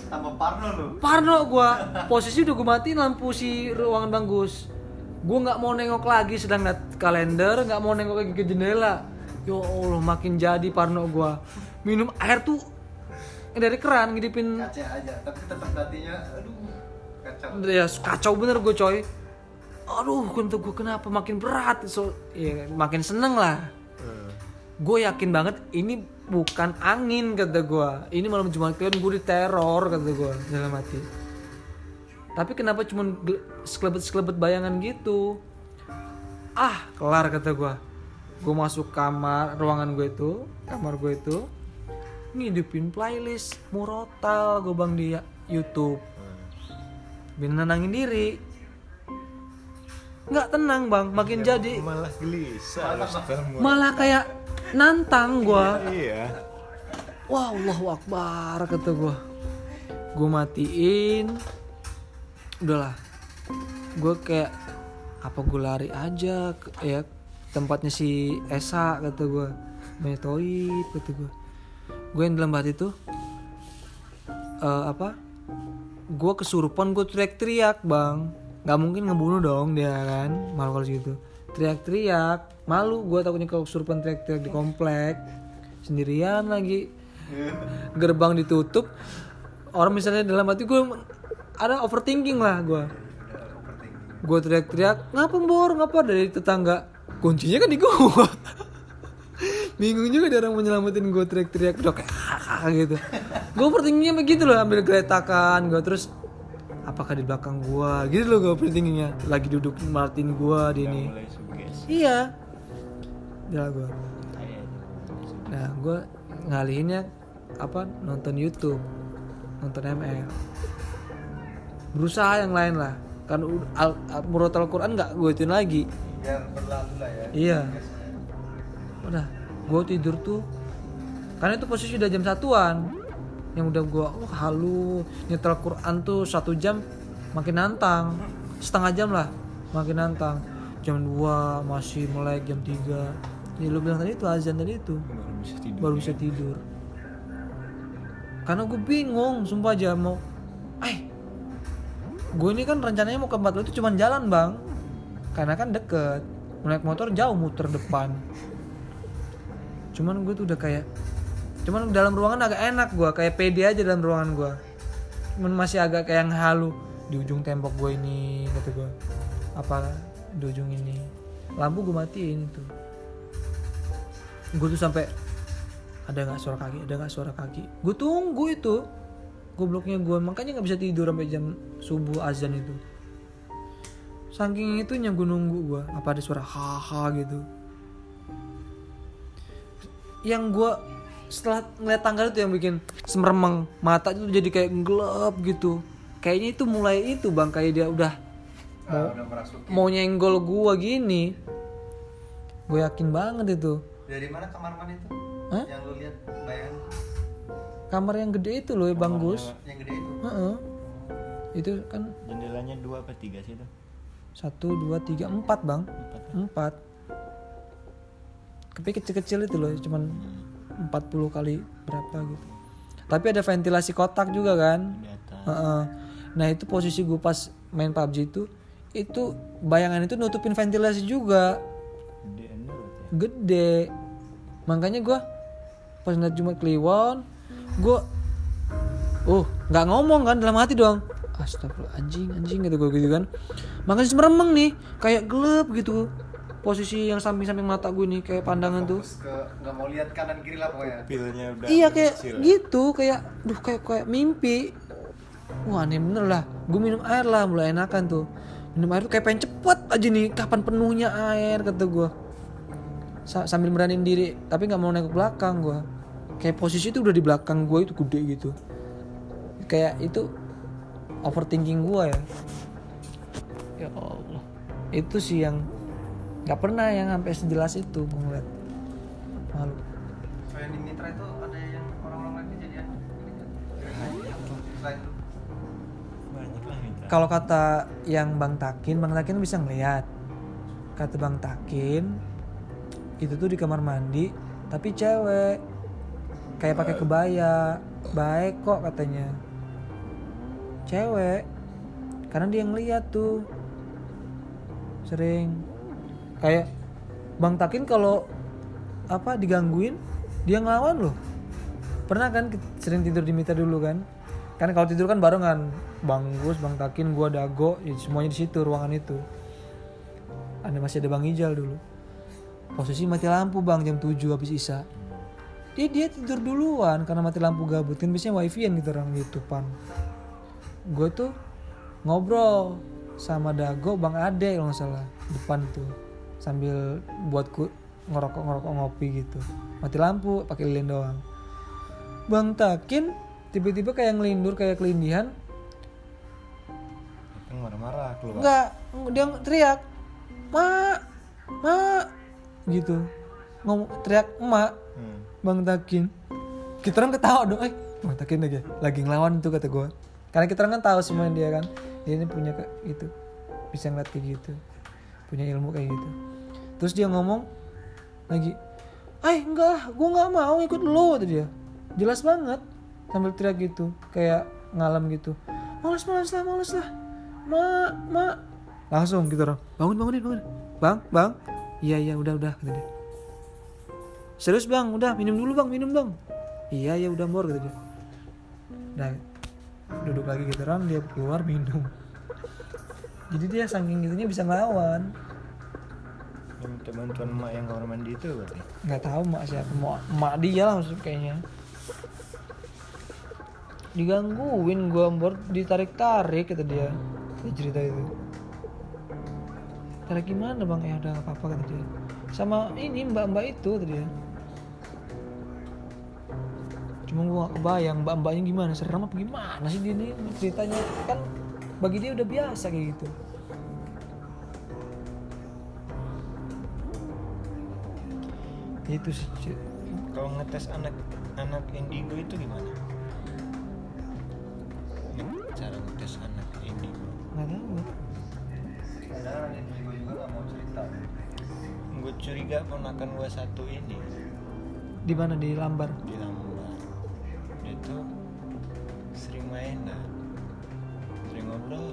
Tambah parno lu. Parno gua. Posisi udah gue matiin lampu si ruangan banggus gue nggak mau nengok lagi sedang liat kalender nggak mau nengok lagi ke jendela. Ya allah makin jadi Parno gua. Minum air tuh dari keran ngidipin. Kaca aja tapi tetap hatinya aduh kacau. Ya kacau bener gue coy. Aduh untuk gue kenapa makin berat? So ya makin seneng lah gue yakin banget ini bukan angin kata gue ini malam jumat kalian gue diteror kata gue dalam hati. Tapi kenapa cuma sekelebet sekelebet bayangan gitu? Ah kelar kata gue gue masuk kamar ruangan gue itu kamar gue itu ngidupin playlist murotal gue bang di YouTube. Biar nenangin diri nggak tenang bang. Makin jadi. Malah gelisah. sekarang. malah kayak nantang gua. Iya. wah Allahu Akbar kata gua. Gua matiin. Udahlah gua kayak apa gua lari aja ke- ya tempatnya si Esa kata gua. Metoid kata gua. Gue yang dalam hati tuh eh, apa? Gue kesurupan gue teriak-teriak bang nggak mungkin ngebunuh dong dia kan? Malu kalau segitu teriak-teriak. Malu. Gue takutnya kalau kesurupan teriak-teriak di komplek. Sendirian lagi. Gerbang ditutup. Orang misalnya dalam hati gue ada overthinking lah gue gue teriak-teriak ngapa bor ngapa? Dari tetangga. Kuncinya kan di gue bingung juga ada orang menyelamatin gue teriak-teriak. Udah kayak gitu. Gue overthinkingnya begitu loh ambil geretakan gue terus apakah di belakang gue gitu loh gue overthinkingnya lagi duduk martin gue di ini. Iya. Gue Kayak nah gue ngalihinnya apa nonton YouTube nonton ML berusaha yang lain lah. Kan al, al, murotal Quran nggak gue ituin lagi. Berlalu lah ya. Iya. Udah gue tidur tuh karena itu posisi udah jam satuan yang udah gue oh halu. Nyetel Quran tuh satu jam makin nantang. Setengah jam lah makin nantang. Jam 2 masih melek jam 3 ya lu bilang tadi itu azan tadi itu. Baru bisa tidur. baru bisa tidur. Karena gue bingung sumpah aja mau eh gue ini kan rencananya mau ke tempat lu itu cuman jalan bang. Karena kan deket. Naik motor jauh muter depan. Cuman gue tuh udah kayak cuman dalam ruangan agak enak gue kayak pede aja dalam ruangan gue cuman masih agak kayak yang halu. Di ujung tembok gue ini kata gue apa di ujung ini. Lampu gue matiin itu. Gue tuh sampai ada nggak suara kaki ada nggak suara kaki. Gue tunggu itu. Gobloknya gue makanya nggak bisa tidur sampai jam subuh azan itu. Saking itunya gue nunggu gue apa ada suara haha gitu. Yang gue setelah ngeliat tanggal itu yang bikin semeremeng mata itu jadi kayak gelap gitu. Kayaknya itu mulai itu bang kayak dia udah Nah, udah merasuk mau nyenggol gua gini. Gue yakin banget itu. Dari mana kamar mana itu? Hah? yang lu lihat bayangan kamar yang gede itu loh bang Gus. yang gede itu. Heeh. itu kan Jendelanya dua apa tiga sih itu? satu dua tiga empat bang. Empat tapi kecil-kecil itu loh cuman 40 kali berapa gitu. Tapi ada ventilasi kotak juga kan? Atas. Heeh. nah itu posisi gue pas main PUBG itu itu bayangan itu nutupin ventilasi juga. Gede anu ya. gede. Makanya gue pas ngeliat Jumat Kliwon gue oh nggak ngomong kan dalam hati doang. Astagfirullah anjing anjing gitu gue gitu kan. Makanya semeremeng nih kayak gelap gitu posisi yang samping-samping mata gue nih kayak pandangan tuh. Ke nggak mau lihat kanan kiri lah pokoknya. Pilnya udah iya kayak kecil. gitu kayak duh kayak kayak mimpi. Wah aneh bener lah. Gue minum air lah mulai enakan tuh. Minum air tuh kayak pengen cepet aja nih kapan penuhnya air kata gue Sa- sambil beraniin diri tapi nggak mau nengok belakang gue kayak posisi itu udah di belakang gue itu gede gitu. Kayak itu overthinking gue ya. Ya Allah. Itu sih yang nggak pernah yang sampai sejelas itu gue ngeliat. Malu. Selain di Mitra itu ada yang orang-orang lain kejadian selain itu. Banyak lah kalau kata yang Bang Takin, Bang Takin bisa ngelihat. kata bang Takin itu tuh di kamar mandi tapi cewek. Kayak pakai kebaya. Baik kok katanya. Cewek. Karena dia ngeliat tuh. Sering kayak bang Takin kalau apa digangguin dia ngelawan loh. Pernah kan sering tidur di Mita dulu kan? Kan kalau tidur kan barengan bang Gus bang Takin gua Dago ya semuanya di situ ruangan itu. Ada masih ada bang Ijal dulu. Posisi mati lampu bang jam 7 habis isa. Dia dia tidur duluan karena mati lampu gabut. Kan biasanya wifi gitu orang depan. Gue tuh ngobrol sama Dago bang Ade kalau nggak salah depan tuh sambil buatku ngerokok ngerokok ngopi gitu mati lampu pakai lilin doang bang Takin tiba-tiba kayak ngelindur kayak kelindihan marah-marah keluar. Enggak, dia teriak, "Mak, mak." Gitu. Ngomong teriak emak, Hmm. Bang Takin. Kita orang ketawa dong, eh, Bang Takin lagi lagi ngelawan tuh kata gue. Karena kita orang kan tahu semua dia kan. Dia ini punya ke, itu bisa ngeliat kayak gitu. Punya ilmu kayak gitu. Terus dia ngomong lagi, "Eh, enggak, gue nggak mau ikut lo," tadi dia. Jelas banget sambil teriak gitu, kayak ngalam gitu. Males, males lah, males lah. Mak, mak. Langsung gitu orang. Bangun, bangunin, bangun. Bang, bang. Iya, iya, udah, udah, kata dia. Serius bang, udah minum dulu bang, minum bang. Iya ya udah mor kata dia. Nah, duduk lagi gitu orang dia keluar minum. Jadi dia saking gitunya bisa ngelawan. Minta bantuan emak yang kamar mandi itu berarti. Nggak tahu mak siapa, mau mak dia lah maksud kayaknya. Digangguin gua mor, ditarik-tarik kata dia. Dia cerita itu. Tarik gimana bang? Ya udah nggak apa-apa kata dia. Sama ini mbak-mbak itu kata dia. Cuma gua gak kebayang mbak-mbaknya gimana serem apa gimana sih dia nih ceritanya kan bagi dia udah biasa kayak gitu. Itu sih. Kalau ngetes anak anak indigo itu gimana? Cara ngetes anak indigo. nggak tahu. Kadang ada juga juga nggak mau cerita. Gue curiga ponakan gue satu ini Di mana di Lambar? di Lambar. Dia tuh sering mainan, ngobrol.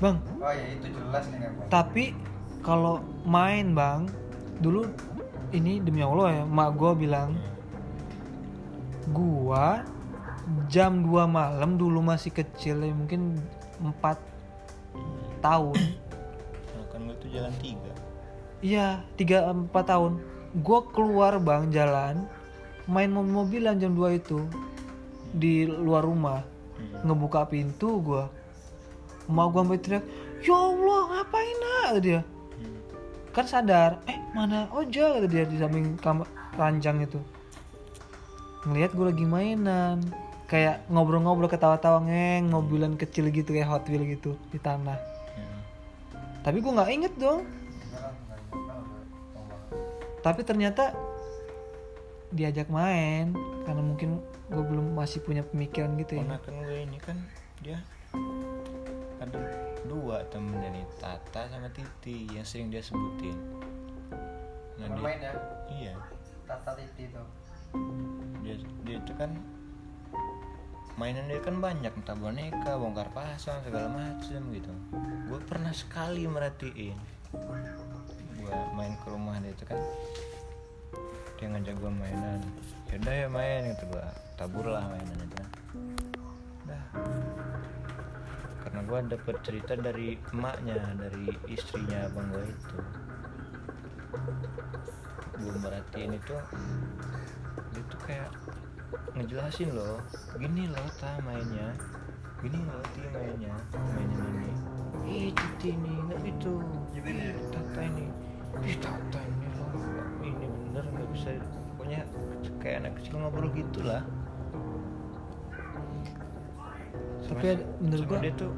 Bang, Oh ya itu jelas nih kan bang. tapi kalau main bang, dulu ini demi Allah ya, mak gua bilang gua jam 2 malam dulu masih kecil ya mungkin 4 tahun Ponakan gue tuh jalan tiga. iya 3 4 tahun gua keluar bang jalan main mobil-mobilan jam 2 itu di luar rumah Hmm. ngebuka pintu gua mau gua sampai teriak ya Allah ngapain nak kata dia Hmm. kan sadar eh mana Oja kata dia di samping kamar ranjang itu ngelihat gue lagi mainan kayak ngobrol-ngobrol ketawa-tawa ngeng mobilan kecil gitu kayak Hot Wheel gitu di tanah Hmm. tapi gue nggak inget dong tapi ternyata diajak main karena mungkin gue belum masih punya pemikiran gitu ya Ponakan gue ini kan dia ada dua temennya nih Tata sama Titi yang sering dia sebutin. Nah, dia, Main ya. iya Tata titi tuh. dia dia itu kan mainan dia kan banyak entah boneka bongkar pasang segala macem gitu gue pernah sekali merhatiin gue main ke rumah dia itu kan dia ngajak gue mainan yaudah ya main gitu gue tabur lah mainan itu. Kan udah karena gue dapet cerita dari emaknya dari istrinya abang gue itu. Gue merhatiin itu dia tuh kayak ngejelasin loh gini loh ta mainnya. Gini loh ti mainnya mainnya ini. Ih titi ini nggak gitu. Ih, tata ini. Ih tata ini loh ini bener nggak bisa. Pokoknya kayak anak kecil ngobrol gitulah. Tapi sama, menurut sama gua dia tuh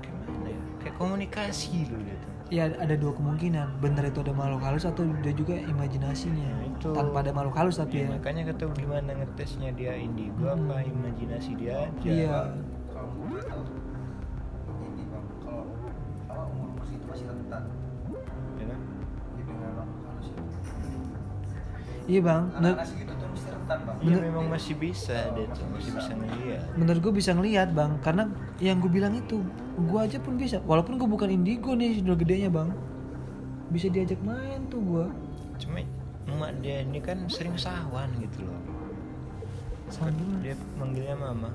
gimana ya? Kayak komunikasi loh dia tuh. Ya ada dua kemungkinan. Bener itu ada makhluk halus atau dia juga imajinasinya. Nah, itu. Tanpa ada makhluk halus tapi ya, ya. makanya kata gimana ngetesnya dia indigo hmm. apa imajinasi dia aja. Iya. Iya, kan? iya bang, anak -anak segitu iya bang. Bang Iya memang masih bisa dia tuh masih bisa ngeliat. Menurut gue bisa ngelihat bang karena yang gue bilang itu gue aja pun bisa. Walaupun gue bukan indigo nih udah gedenya bang. Bisa diajak main tuh gue cuma emak dia ini kan sering sawan gitu loh. Sama dia manggilnya mama.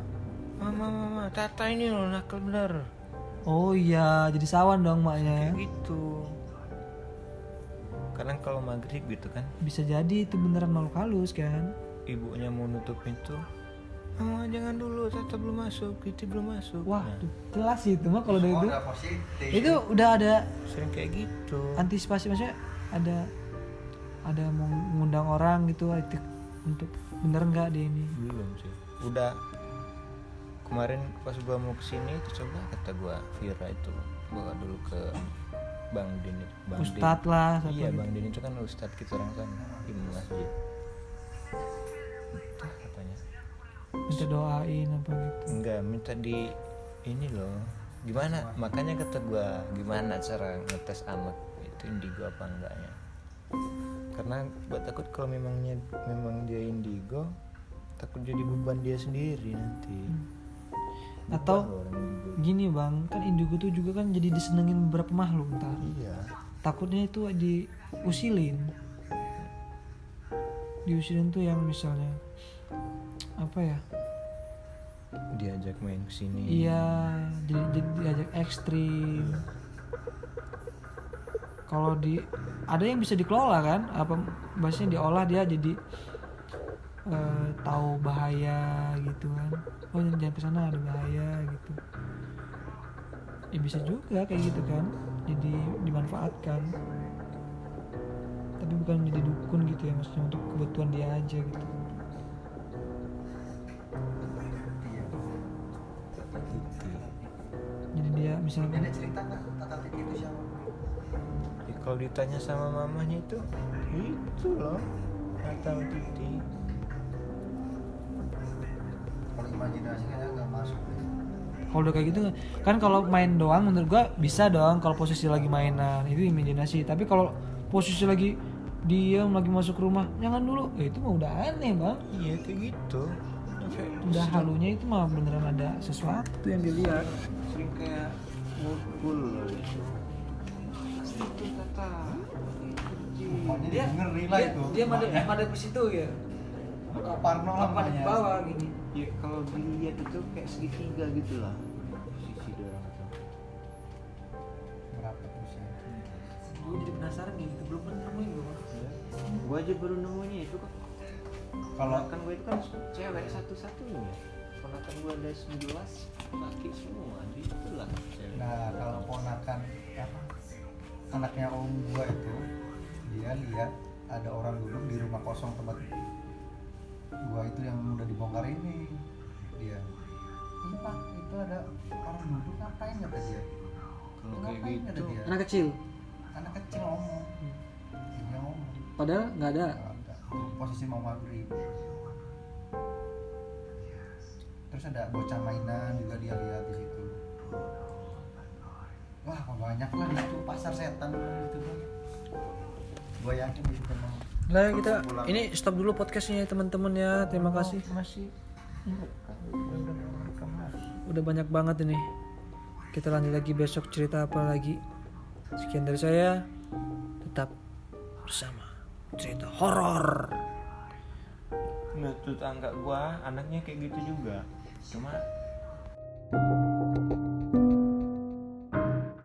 Mama mama tata ini loh nakal bener. Oh iya jadi sawan dong maknya kayak gitu. Kadang kalau maghrib gitu kan. Bisa jadi itu beneran makhluk halus kan ibunya mau nutup pintu mama jangan dulu tata belum masuk Kiti belum masuk. Wah Nah, tuh, jelas sih itu mah kalau dari oh, itu udah positif. Itu udah ada sering kayak gitu. antisipasi maksudnya ada ada mau mengundang orang gitu itu untuk bener nggak dia ini? Belum sih. Udah kemarin pas gua mau ke sini itu coba kata gua Vira itu bawa dulu ke Bang Dini Bang Din. Ustadz lah iya gitu. Bang Dini itu kan Ustadz kita orang sana di masjid minta doain apa gitu. Enggak minta di ini loh. Gimana? Makanya kata gua gimana cara ngetes anak itu indigo apa enggaknya? Karena gua takut kalau memangnya memang dia indigo takut jadi beban dia sendiri nanti. Atau orang indigo. gini bang kan indigo tuh juga kan jadi disenengin beberapa makhluk ntar. Iya. Takutnya itu diusilin. Diusilin tuh yang misalnya apa ya? Diajak main ke sini. Iya jadi, jadi diajak ekstrim. Kalau di ada yang bisa dikelola kan? Apa bahasanya diolah dia jadi eh, tahu bahaya gitu kan? Oh jangan ke sana ada bahaya gitu. Ya bisa juga kayak gitu kan? Jadi dimanfaatkan. Tapi bukan menjadi dukun gitu ya maksudnya untuk kebutuhan dia aja gitu jadi dia misalnya ada cerita nggak tata titi itu siapa? Ya, kalau ditanya sama mamanya itu itu loh. Atau Titi kalau imajinasi kayaknya nggak masuk. Kalau udah kayak gitu kan kalau main doang menurut gua bisa dong kalau posisi lagi mainan itu imajinasi. Tapi kalau posisi lagi diam lagi masuk rumah jangan dulu. Ya itu mah udah aneh bang. Iya kayak gitu udah halunya itu mah beneran ada sesuatu yang dilihat. Sering kayak ngumpul. Loh itu itu kata dia ngeri lah itu. madep ke situ ya? Parno lah ke bawah gini. Ya kalau dilihat itu kayak segitiga gitu lah. Posisi dia orang itu. Berapa usia gue jadi penasaran gitu belum pernah nemuin gue gua aja baru nemunya itu kok kalau ponakan gue itu kan cewek satu-satunya. Ponakan gue ada 11 laki semua itulah cewek. Nah kalau ponakan apa anaknya om gua itu dia lihat ada orang duduk di rumah kosong tempat gua itu yang udah dibongkar ini. Dia ini pak itu ada orang duduk ngapain? kata dia. Kalau kayak gitu. dia. Anak kecil? Anak kecil ngomong dia ngomong padahal nggak ada Nggak ada. Posisi mau maghrib terus ada bocah mainan juga dia lihat di situ. Wah banyak lah di situ. Pasar setan lah di situ. Gue yakin di situ emang. Nah kita ini stop dulu podcastnya ya teman-teman ya. Terima kasih. Masih. Udah banyak banget ini. Kita lanjut lagi besok cerita apa lagi. Sekian dari saya. Tetap bersama cerita horor. Nggak tetangga gua anaknya kayak gitu juga. Cuma